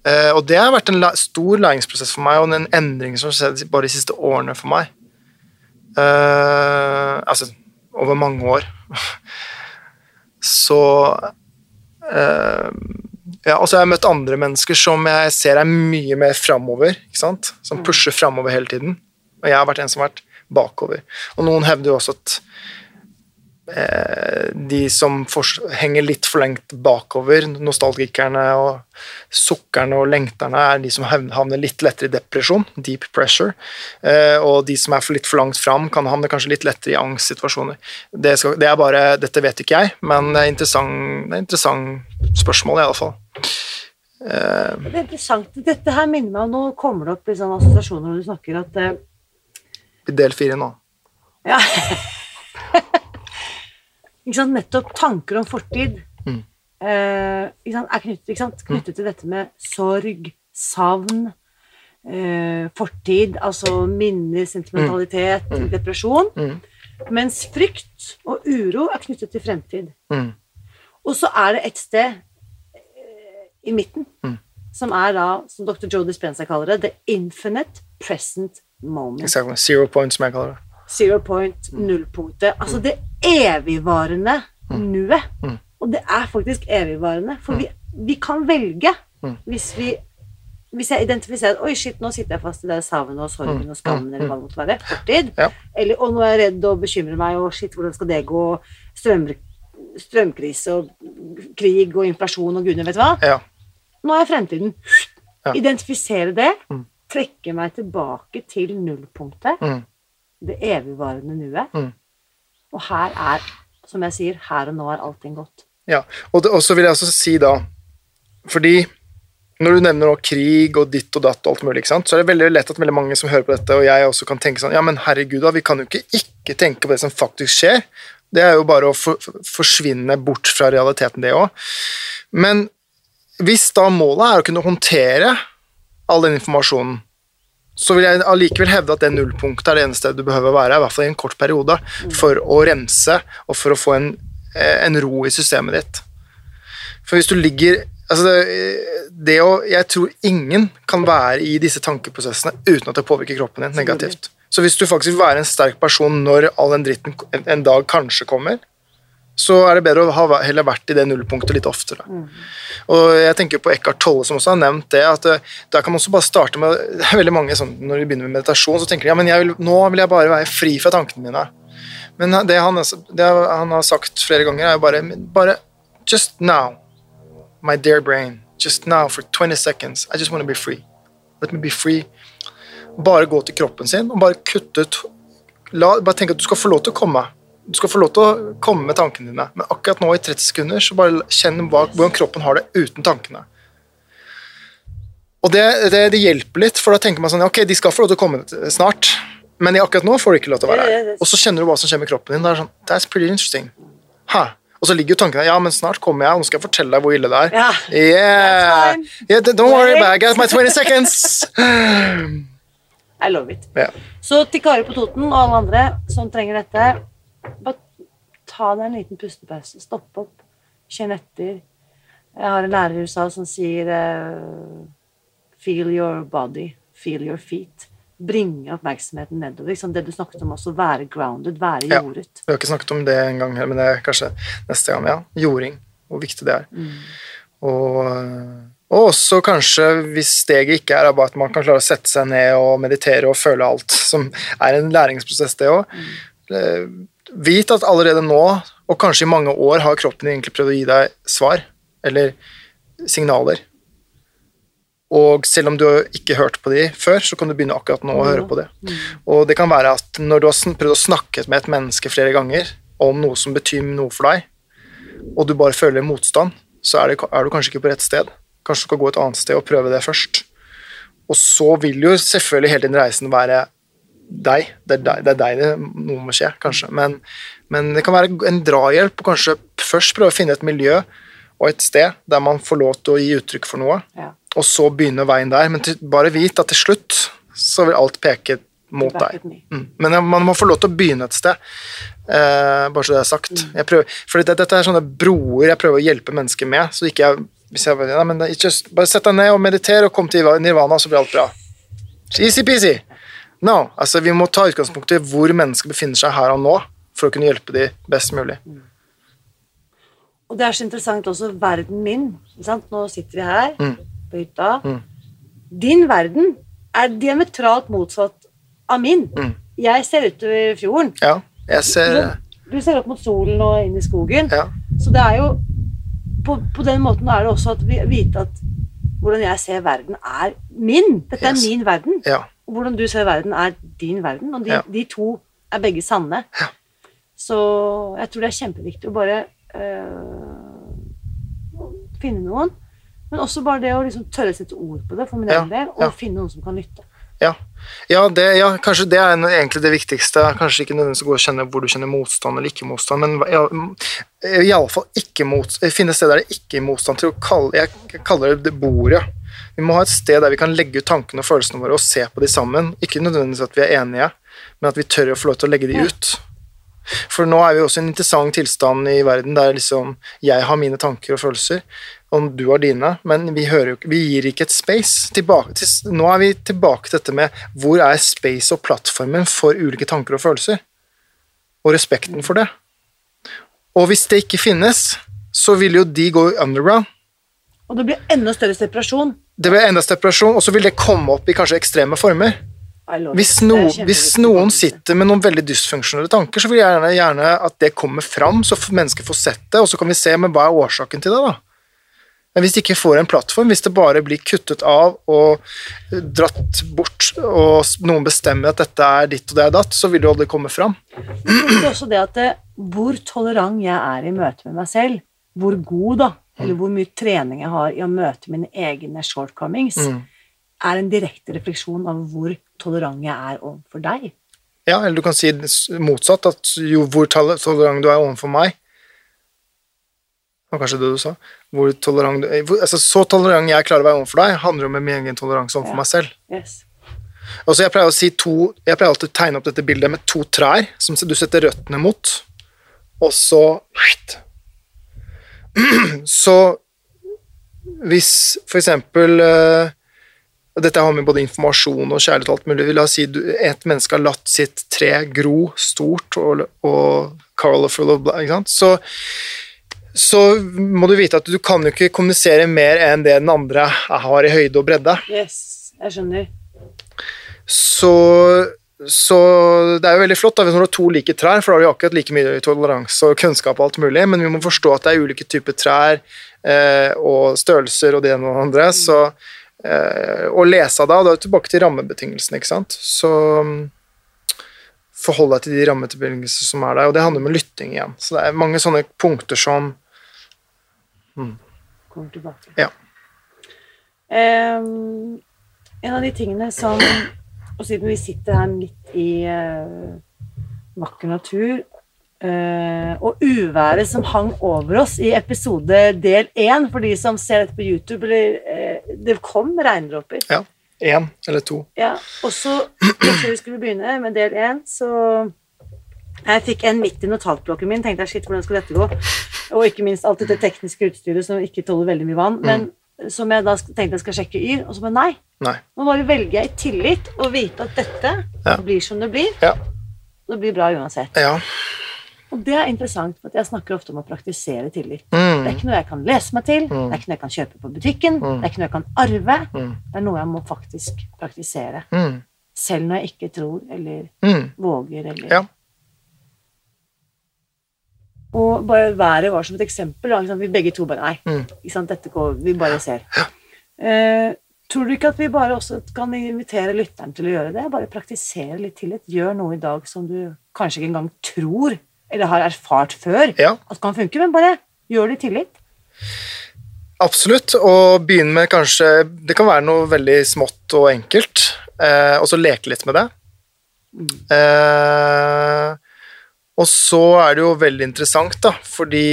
Uh, og det har vært en stor læringsprosess for meg, og en endring som har skjedd bare de siste årene for meg. Uh, altså over mange år. [laughs] Så Ja, og så har jeg møtt andre mennesker som jeg ser er mye mer framover, som pusher framover hele tiden. Og jeg har vært en som har vært bakover. Og noen hevder jo også at eh, de som henger litt for lengt bakover, nostalgikerne og sukkerne og lengterne, er de som havner litt lettere i depresjon, deep pressure. Eh, og de som er for litt for langt fram, kan havne kanskje litt lettere i angstsituasjoner. Det, skal, det er bare, dette vet ikke jeg, men det er interessant, det er interessant spørsmål, i alle fall. Eh, Det er interessant. Dette her minner meg om Nå kommer det opp i sånne assosiasjoner når du snakker at eh, del fire nå. Ja. [laughs] sant? Nettopp tanker om fortid Mm. eh, sant? er knyttet, sant? knyttet til dette med sorg, savn, eh, fortid, altså minner, sentimentalitet, depresjon. Mm. Mens frykt og uro er knyttet til fremtid. Mm. Og så er det et sted eh, i midten, Mm. som er da, som dr. Joe Dispenza kaller det, the infinite present moment. Exactly. Zero point, som jeg kaller det. Zero point, nullpunktet. Altså det evigvarende nuet. Mm. Og det er faktisk evigvarende, for vi, vi kan velge Mm. hvis vi hvis jeg identifiserer at Oi, shit, nå sitter jeg fast i det savnet og sorgen og skammen, eller hva det måtte være. Fortid. Ja. Eller og nå er jeg redd og bekymrer meg, og shit, hvordan skal det gå? Strøm, strømkrise og krig og inflasjon og gudene vet hva. Ja. Nå er fremtiden. Ja. Identifisere det. Mm. Trekke meg tilbake til nullpunktet. Mm. Det evigvarende nuet. Mm. Og her er, som jeg sier, her og nå er allting godt. Ja, og, det, og så vil jeg også si da Fordi når du nevner nå krig og ditt og datt og alt mulig, så er det veldig lett at veldig mange som hører på dette, og jeg også kan tenke sånn Ja, men herregud, da, vi kan jo ikke ikke tenke på det som faktisk skjer. Det er jo bare å for, forsvinne bort fra realiteten, det òg. Men hvis da målet er å kunne håndtere all den informasjonen, så vil jeg allikevel hevde at det nullpunktet er det eneste du behøver å være, i hvert fall i en kort periode, for å rense og for å få en, eh, en ro i systemet ditt. For hvis du ligger altså det, det å, Jeg tror ingen kan være i disse tankeprosessene uten at det påvirker kroppen din negativt. Så hvis du faktisk vil være en sterk person når all den dritten en, en dag kanskje kommer, så er det bedre å ha heller vært i det nullpunktet litt oftere. Og jeg tenker på Eckhart Tolle som også har nevnt det, at eh, der kan man også bare starte med [laughs] det er veldig mange sånn, Når de begynner med meditasjon, så tenker de ja, men vil, nå vil jeg bare være fri fra tankene mine. Men det han, det han har sagt flere ganger, er jo bare, bare Just now, my dear brain, just now for 20 seconds, I just want to be free. Let me be free. Bare gå til kroppen sin og bare kutte ut la, Bare tenk at du skal få lov til å komme. Du skal få lov til å komme med tankene dine, men akkurat nå i 30 sekunder så bare kjenn hvordan kroppen har det uten tankene. Og det, det, det hjelper litt, for da tenker man sånn Ok, de skal få lov til å komme snart, men akkurat nå får de ikke lov til å være her. Og så kjenner du hva som skjer med kroppen din. Det er sånn, That's pretty interesting. Ha. Og så ligger jo tankene Ja, men snart kommer jeg, og nå skal jeg fortelle deg hvor ille det er. Ja. Yeah. Yeah don't worry, bag got my 20 seconds. I love it. Yeah. Så til Kari på Toten og alle andre som trenger dette, bare ta deg en liten pustepause. Stopp opp. Kjenn etter. Jeg har en lærer i USA som sier eh, Feel your body, feel your feet. Bringe oppmerksomheten nedover. Liksom det du snakket om også, være grounded, være Ja. jordet. Vi har ikke snakket om det en gang, men det er kanskje neste gang. ja. Jording. Hvor viktig det er. Og, og også kanskje, hvis steget ikke er bare at man kan klare å sette seg ned og meditere og føle alt, som er en læringsprosess, det òg. Vit at allerede nå, og kanskje i mange år, har kroppen din egentlig prøvd å gi deg svar, eller signaler. Og selv om du ikke har hørt på de før, så kan du begynne akkurat nå å høre på det. Og det kan være at når du har prøvd å snakke med et menneske flere ganger om noe som betyr noe for deg, og du bare føler motstand, så er, det, er du kanskje ikke på rett sted. Kanskje du skal gå et annet sted og prøve det først. Og så vil jo selvfølgelig hele din reisen være deg. Det er deg det, er deg det noe må skje, kanskje. Men, men det kan være en drahjelp å kanskje først prøve å finne et miljø og et sted der man får lov til å gi uttrykk for noe, Ja. og så begynne veien der. Men til, bare vit at til slutt så vil alt peke mot deg. Mm. Men man må få lov til å begynne et sted. Eh, bare så det er sagt. Jeg prøver, for det, dette er sånne broer jeg prøver å hjelpe mennesker med. Så ikke jeg, hvis jeg nei, men just, bare sett deg ned og meditere og kom til nirvana, så blir alt bra. Easy-peasy. No, altså Vi må ta utgangspunkt i hvor mennesker befinner seg her og nå, for å kunne hjelpe dem best mulig. Og det er så interessant også verden min. Sant? Nå sitter vi her Mm. på hytta. Mm. Din verden er diametralt motsatt av min. Mm. Jeg ser utover fjorden. Ja, jeg ser Du ser opp mot solen og inn i skogen. Ja. Så det er jo på, på den måten er det også at vi vite at hvordan jeg ser verden, er min. Dette er min verden. ja. Hvordan du ser verden, er din verden. Og de, Ja. de to er begge sanne. Ja. Så jeg tror det er kjempeviktig å bare øh, finne noen. Men også bare det å liksom tørre å sette ord på det for min Ja, egen del, og ja. finne noen som kan lytte. Ja, ja, det, ja kanskje det er egentlig det viktigste. Kanskje ikke nødvendigvis å gå og kjenne hvor du kjenner motstand eller ikke motstand, men ja, iallfall finne steder der det ikke er motstand til å kalle Jeg kaller det det bordet. Vi må ha et sted der vi kan legge ut tankene og følelsene våre og se på de sammen. Ikke nødvendigvis at vi er enige, men at vi tør å få lov til å legge de ut. For nå er vi også i en interessant tilstand i verden der liksom jeg har mine tanker og følelser, og du har dine, men vi, hører jo, vi gir ikke et space. Tilbake til, nå er vi tilbake til dette med hvor er space og plattformen for ulike tanker og følelser, og respekten for det. Og hvis det ikke finnes, så vil jo de gå underground. Og det blir enda større separasjon. Det blir enda depresjon, og så vil det komme opp i kanskje ekstreme former. Hvis, no, hvis noen sitter med noen veldig dysfunksjonelle tanker, så vil jeg gjerne, gjerne at det kommer fram, så mennesker får sett det, og så kan vi se men hva er årsaken til det. da? Men hvis de ikke får en plattform, hvis det bare blir kuttet av og eh, dratt bort, og noen bestemmer at dette er ditt og det er datt, så vil det aldri komme fram. Det er også det at det, hvor tolerant jeg er i møte med meg selv, hvor god da, eller hvor mye trening jeg har i å møte mine egne shortcomings, Mm. er en direkte refleksjon av hvor tolerant jeg er overfor deg. Ja, eller du kan si motsatt, at jo hvor tolerant du er overfor meg Det var kanskje det du sa. Hvor tolerant du, er, altså, så tolerant jeg klarer å være overfor deg, handler om min egen toleranse overfor Ja. meg selv. Yes. Og så jeg pleier å si to Jeg pleier alltid å tegne opp dette bildet med to trær som du setter røttene mot, og så [clears throat] Så hvis eksempel eh, Dette har med både informasjon og kjærlighet og alt mulig. La oss si et menneske har latt sitt tre gro stort og, og colorful og bla, ikke sant? Så, så må du vite at du kan jo ikke kommunisere mer enn det den andre har i høyde og bredde. yes, jeg skjønner. Så, så det er jo veldig flott da, hvis du har to like trær, for da har vi akkurat like mye toleranse og kunnskap og alt mulig, men vi må forstå at det er ulike typer trær eh, og størrelser og det ene og det andre, så eh, å lese av det, og da er du tilbake til rammebetingelsene, ikke sant? Så mm, forhold deg til de rammebetingelsene som er der, og det handler om lytting igjen. Så det er mange sånne punkter som Kommer tilbake. Ja. Um, en av de tingene som Og siden vi sitter her midt i eh, vakker natur eh, og uværet som hang over oss i episode del én, for de som ser dette på YouTube eller, eh, Det kom regndråper. ja, én eller to. Ja, og så før vi skulle begynne med del én, så jeg fikk en midt i notatblokken min. tenkte jeg, shit, hvordan skal dette gå? Og ikke minst alt dette tekniske utstyret som ikke tåler veldig mye vann. Men som jeg da tenkte jeg skal sjekke Yr, og så bare nei. Nei. Nå bare velger jeg i tillit å vite at dette Ja. blir som det blir. Ja. Det blir bra uansett. Ja. Og det er interessant, for jeg snakker ofte om å praktisere tillit. Mm. Det er ikke noe jeg kan lese meg til, det er ikke noe jeg kan kjøpe på butikken, det er ikke noe jeg kan arve. Mm. Det er noe jeg må faktisk praktisere. Mm. Selv når jeg ikke tror eller Mm. våger eller. Og bare været var som et eksempel. Da? Vi begge to bare Nei, Mm. dette går Vi bare ser. Eh, tror du ikke at vi bare også kan invitere lytteren til å gjøre det? Bare praktisere litt tillit. Gjør noe i dag som du kanskje ikke engang tror eller har erfart før Ja. at kan funke, men bare gjør det i tillit. Absolutt, og begynne med kanskje Det kan være noe veldig smått og enkelt, eh, og så leke litt med det. Eh, og så er det jo veldig interessant, da, fordi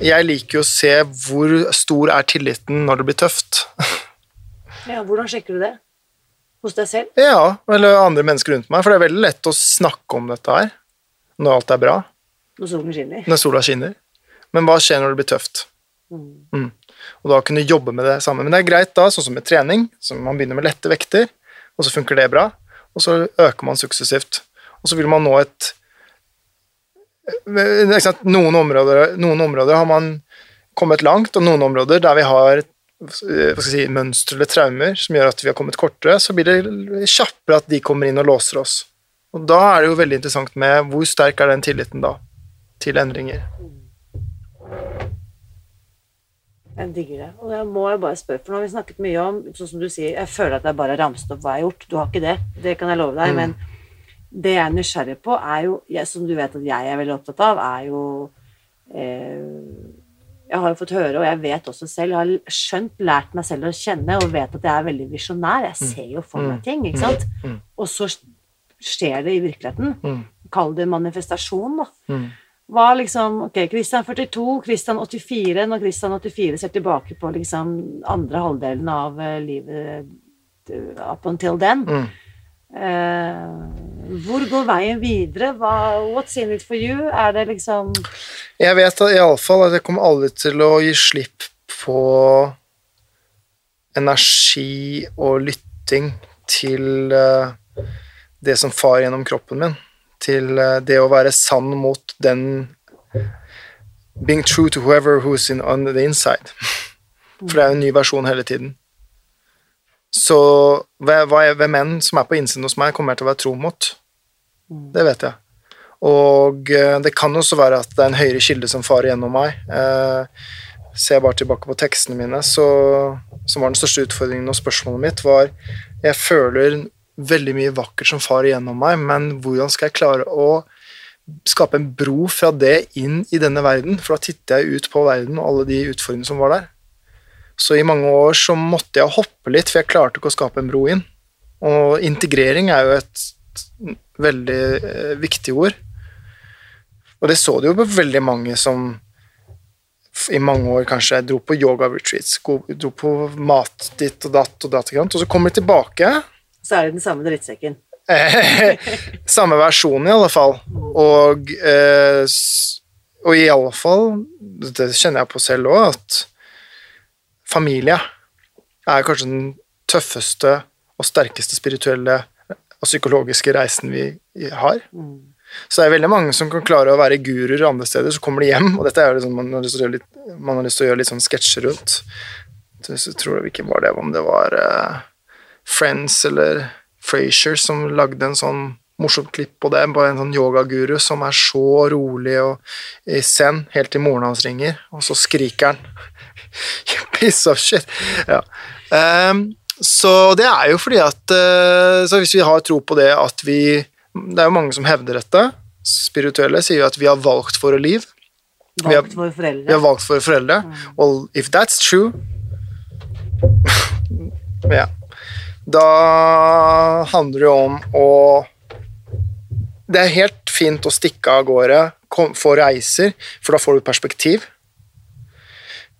jeg liker jo å se hvor stor er tilliten når det blir tøft. [laughs] Ja, hvordan sjekker du det? Hos deg selv? ja, eller andre mennesker rundt meg, for det er veldig lett å snakke om dette her når alt er bra, Når solen skinner? når sola skinner. Men hva skjer når det blir tøft? Mm. Mm. Og da kunne jobbe med det samme. Men det er greit da, sånn som med trening, så man begynner med lette vekter, og så funker det bra, og så øker man suksessivt. Og så vil man nå et det er ikke sant, noen, områder, noen områder har man kommet langt, og noen områder der vi har eh, si, mønstre eller traumer som gjør at vi har kommet kortere, så blir det kjappere at de kommer inn og låser oss. Og da er det jo veldig interessant med hvor sterk er den tilliten da til endringer. Jeg digger det. Og jeg må jeg bare spørre, for nå har vi snakket mye om sånn som du sier, Jeg føler at jeg bare ramset opp hva jeg har gjort. Du har ikke det. Det kan jeg love deg. Mm. Men det jeg er nysgjerrig på, er jo jeg, Som du vet at jeg er veldig opptatt av, er jo eh, Jeg har jo fått høre, og jeg vet også selv, jeg har skjønt, lært meg selv å kjenne, og vet at jeg er veldig visjonær. Jeg ser jo for meg ting, ikke sant? Mm. Og så skjer det i virkeligheten. Mm. Kall det manifestasjon, da. Mm. Hva liksom Ok, Christian 42, Christian 84. Når Christian 84 ser tilbake på liksom andre halvdelen av eh, livet eh, up until then Mm. Eh, Hvor går veien videre? Hva, what's in it for you? Er det liksom Jeg vet iallfall at jeg kommer aldri til å gi slipp på energi og lytting til eh, det som far gjennom kroppen min. Til eh, det å være sann mot den Being true to whoever who's in, on the inside. [laughs] For det er jo en ny versjon hele tiden. Så hvem enn som er på innsiden hos meg, kommer jeg til å være tro mot. Det vet jeg. Og eh, det kan også være at det er en høyere kilde som farer gjennom meg. Eh, ser jeg bare tilbake på tekstene mine, så som var den største utfordringen og spørsmålet mitt, var Jeg føler veldig mye vakkert som farer gjennom meg, men hvordan skal jeg klare å skape en bro fra det inn i denne verden? For da titter jeg ut på verden og alle de utfordringene som var der. Så i mange år så måtte jeg hoppe litt, for jeg klarte ikke å skape en bro inn. Og integrering er jo et veldig eh, viktig ord. Og det så det jo på veldig mange som i mange år kanskje dro på yoga-retreats, dro på mat ditt og datt og datt, og så kommer de tilbake. Så er det den samme drittsekken. [laughs] Samme versjon, i alle fall. Og, eh, og i alle fall, det kjenner jeg på selv òg, at familie er kanskje den tøffeste og sterkeste spirituelle og psykologiske reisen vi har. Så det er veldig mange som kan klare å være guruer andre steder, så kommer de hjem, og dette er jo liksom, man, har lyst til å gjøre litt, man gjøre litt sånn sketsjer rundt. Så så tror jeg ikke var det, om det var uh, Friends eller Frasier som lagde en sånn morsomt klipp på det, bare en sånn yogaguru som er så rolig og i zen, helt til moren hans ringer, og så skriker han. [laughs] You Piece of shit. Ja. Um, så det er jo fordi at eh, Så hvis vi har tro på det at vi Det er jo mange som hevder dette. Spirituelle sier jo at vi har valgt våre liv. Vi har- Vi har valgt våre foreldre. Well, if that's true [laughs] Ja. Da handler det jo om å Det er helt fint å stikke av gårde, få reiser, for da får du perspektiv.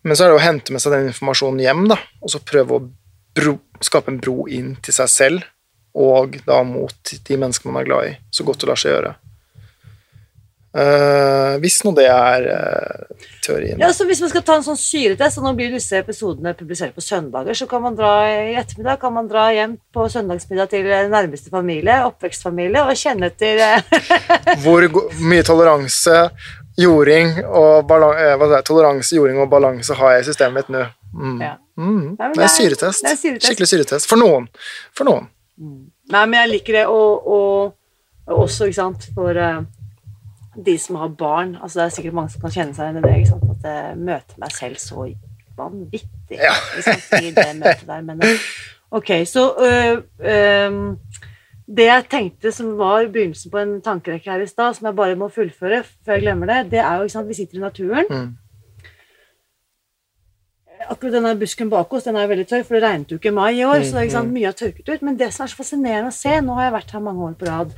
Men så er det å hente med seg den informasjonen hjem, da, og så prøve å bro, skape en bro inn til seg selv, og da mot de menneskene man er glad i, så godt det lar seg gjøre. Uh, hvis nå det er uh, teorien. Ja, så Hvis man skal ta en sånn syretest, og nå blir disse episodene publisert på søndager, så kan man dra i ettermiddag kan man dra hjem på søndagsmiddag til nærmeste familie, oppvekstfamilie, og kjenne etter eh, [laughs] Hvor mye toleranse, jording og balan eh, er, toleranse, jording og balanse har jeg i systemet mitt nå. Mm. Ja. Mm. Nei, Det er det er- syretest. det er syretest. Skikkelig syretest. For noen. For noen. Nei, men jeg liker det, og, og, og også, ikke sant, for uh, de som har barn altså Det er sikkert mange som kan kjenne seg igjen i det, ikke sant, at jeg møter meg selv så vanvittig Ja. i det møtet der. Men eh, ok, så uh, øhm, Det jeg tenkte som var begynnelsen på en tankerekke her i stad, som jeg bare må fullføre før jeg glemmer det, det er jo ikke sant, vi sitter i naturen. Mm. Akkurat denne busken bak oss den er jo veldig tørr, for det regnet jo ikke i mai i år. så det er ikke sant, Mm, mye har tørket ut, Men det som er så fascinerende å se Nå har jeg vært her mange år på rad.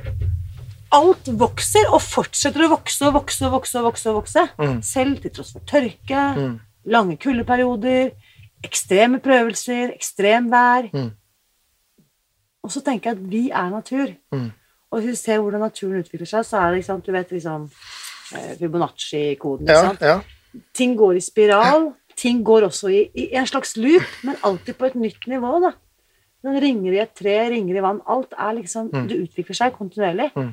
Alt vokser og fortsetter å vokse og vokse og vokse. og vokse, og vokse. Mm. Selv til tross for tørke, Mm. lange kuldeperioder, ekstreme prøvelser, ekstremvær. Mm. Og så tenker jeg at vi er natur. Mm. Og hvis vi ser hvordan naturen utvikler seg, så er det liksom, du vet liksom eh, Fibonacci-koden. Ja, ja. ting går i spiral, ting går også i, i en slags loop, men alltid på et nytt nivå, da. Den ringer i et tre, ringer i vann. Alt er liksom Det utvikler seg kontinuerlig. Mm.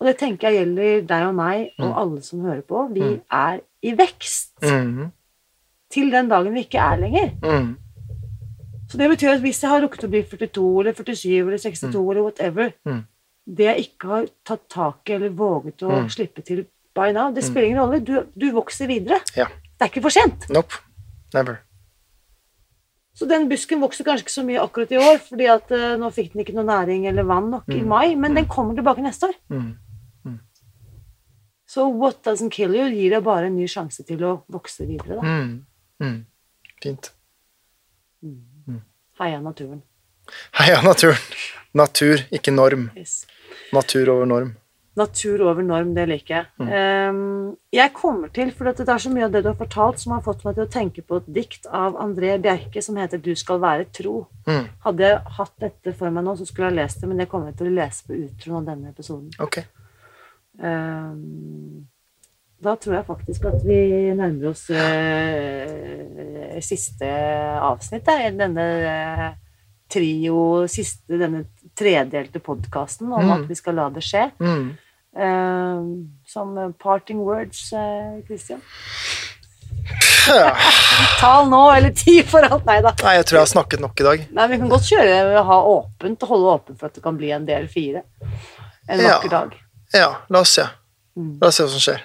Og det tenker jeg gjelder deg og meg og alle som hører på. Vi er i vekst Mm. til den dagen vi ikke er lenger. Mm. Så det betyr at hvis jeg har rukket å bli 42 eller 47 eller 62 eller whatever, Mm. det jeg ikke har tatt tak i eller våget å Mm. slippe til by now, det spiller ingen rolle. Du, du vokser videre. Ja. Det er ikke for sent. Nope. Never. Så den busken vokser kanskje ikke så mye akkurat i år, fordi at uh, nå fikk den ikke noe næring eller vann nok i mai, men den kommer tilbake neste år. Mm. Så what doesn't kill you gir deg bare en ny sjanse til å vokse videre. Da. Mm. Mm. Heia naturen. Heia naturen. Natur, ikke norm. Yes. Natur over norm. Natur over norm, det liker jeg. Mm. Jeg kommer til, for det er så mye av det du har fortalt som har fått meg til å tenke på et dikt av André Bjerke som heter 'Du skal være tro'. Mm. Hadde jeg hatt dette for meg nå, så skulle jeg lest det, men det kommer jeg til å lese på utroen av denne episoden. Ok. Ehm, da tror jeg faktisk at vi nærmer oss eh, siste avsnitt da, i denne eh, trio, siste, denne tredelte podkasten om Mm. at vi skal la det skje. Mm. Uh, som parting words, uh, Christian. [laughs] Tal nå, eller ti for alt. Nei da. Nei, jeg tror jeg har snakket nok i dag. Nei, Vi kan godt kjøre det, ha åpent og holde åpent for at det kan bli en del fire. En Ja. vakker dag. Ja, la oss se. Mm. La oss se hva som skjer.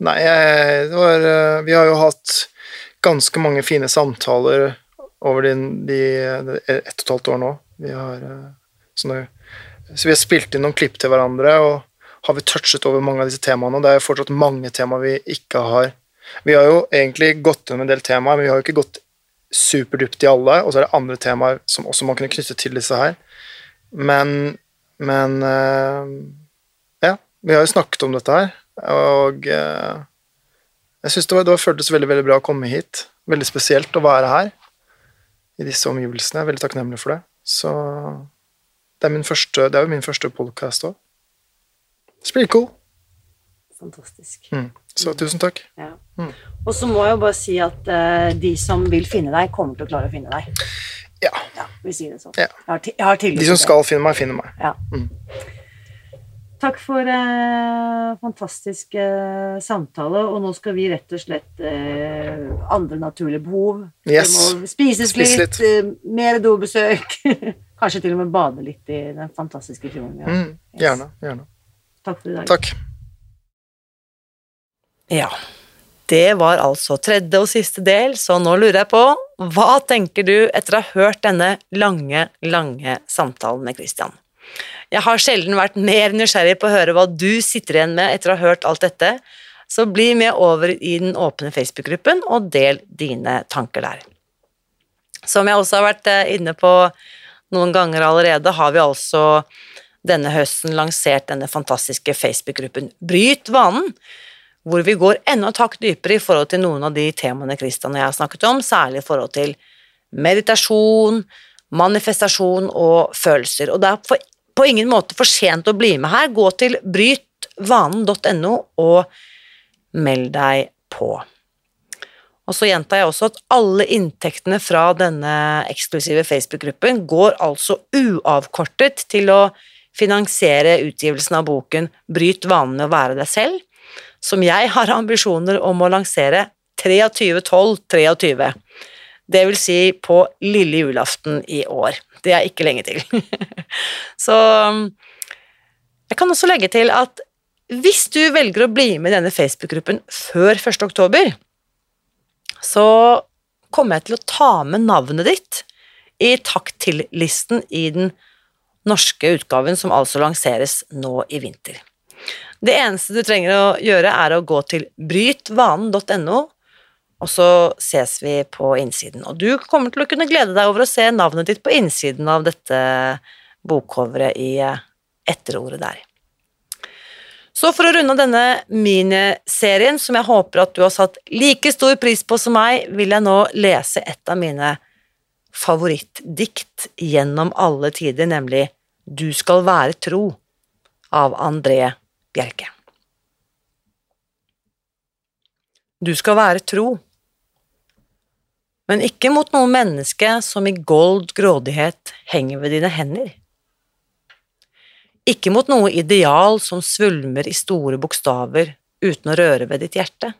Nei, var eh, Vi har jo hatt ganske mange fine samtaler over de, de, ett og et halvt år nå. Vi har eh, sånne, Så vi har spilt inn noen klipp til hverandre, og har vi touchet over mange av disse temaene. Det er jo fortsatt mange temaer vi ikke har Vi har jo egentlig gått gjennom en del temaer, men vi har jo ikke gått superdypt i alle, og så er det andre temaer som også man kunne knytte til disse her. Men, men eh, ja, vi har jo snakket om dette her, og eh, jeg syns det, var- det var- føltes veldig veldig bra å komme hit. Veldig spesielt å være her i disse omgivelsene. Jeg er veldig takknemlig for det. Så det er, min første, det er jo min første podkast òg. Spiller cool. Fantastisk. Mm. Så tusen takk. Ja. Mm. Og så må jeg jo bare si at uh, de som vil finne deg, kommer til å klare å finne deg. Ja. Ja, vi sier det sånn. Ja. Jeg har, jeg har De som skal finne meg, finner meg. Ja. Mm. Takk for eh, fantastisk eh, samtale, og nå skal vi rett og slett eh, andre naturlige behov. Yes. Det må spises Spis litt, eh, mer dobesøk. [laughs] Kanskje til og med bade litt i den fantastiske fjorden. Ja. Mm. Gjerne. Gjerne. Takk for i dag. Takk. Ja, det var altså tredje og siste del, så nå lurer jeg på, hva tenker du etter å ha hørt denne lange, lange samtalen med Christian? Jeg har sjelden vært mer nysgjerrig på å høre hva du sitter igjen med etter å ha hørt alt dette, så bli med over i den åpne Facebook-gruppen og del dine tanker der. Som jeg også har vært eh, inne på noen ganger allerede, har vi altså denne høsten lansert denne fantastiske Facebook-gruppen Bryt vanen, hvor vi går enda et hakk dypere i forhold til noen av de temaene Kristian og jeg har snakket om, særlig i forhold til meditasjon, manifestasjon og følelser. Og det er for, på ingen måte for sent å bli med her. Gå til brytvanen.no og meld deg på. Og så gjentar jeg også at alle inntektene fra denne eksklusive Facebook-gruppen går altså uavkortet til å finansiere utgivelsen av boken Bryt vanen med å være deg selv, som jeg har ambisjoner om å lansere 23.12.23. Det vil si på lille julaften i år. Det er ikke lenge til. [laughs] Så jeg kan også legge til at hvis du velger å bli med i denne Facebook-gruppen før 1. oktober, så kommer jeg til å ta med navnet ditt i takk til-listen i den norske utgaven, som altså lanseres nå i vinter. Det eneste du trenger å gjøre, er å gå til brytvanen.no, og så ses vi på innsiden. Og du kommer til å kunne glede deg over å se navnet ditt på innsiden av dette bokcoveret i etterordet der. Så for å runde av denne miniserien, som jeg håper at du har satt like stor pris på som meg, vil jeg nå lese et av mine favorittdikt gjennom alle tider, nemlig Du skal være tro av André Bjerke. Du skal være tro, men ikke mot noe menneske som i gold grådighet henger ved dine hender. Ikke mot noe ideal som svulmer i store bokstaver uten å røre ved ditt hjerte.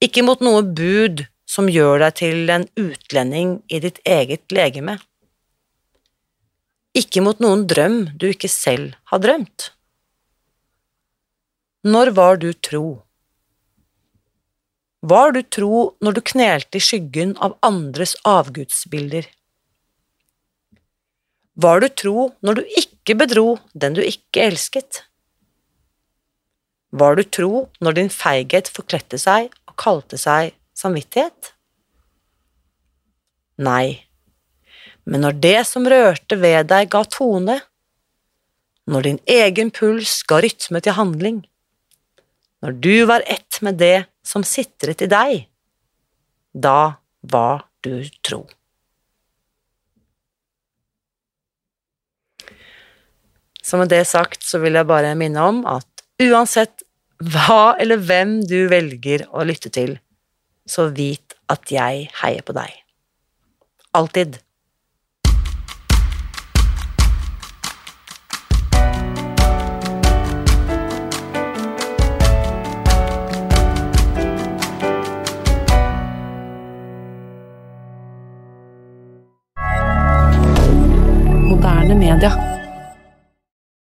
Ikke mot noe bud som gjør deg til en utlending i ditt eget legeme. ikke mot noen drøm du ikke selv har drømt. Når var du tro? Var du tro når du knelte i skyggen av andres avgudsbilder? Var du tro når du ikke bedro den du ikke elsket? Var du tro når din feighet forkledte seg og kalte seg samvittighet? Nei, men når det som rørte ved deg ga tone, når din egen puls ga rytme til handling, når du var ett med det som sitret i deg, da var du tro. Så med det sagt så vil jeg bare minne om at uansett hva eller hvem du velger å lytte til, så vit at jeg heier på deg. Alltid.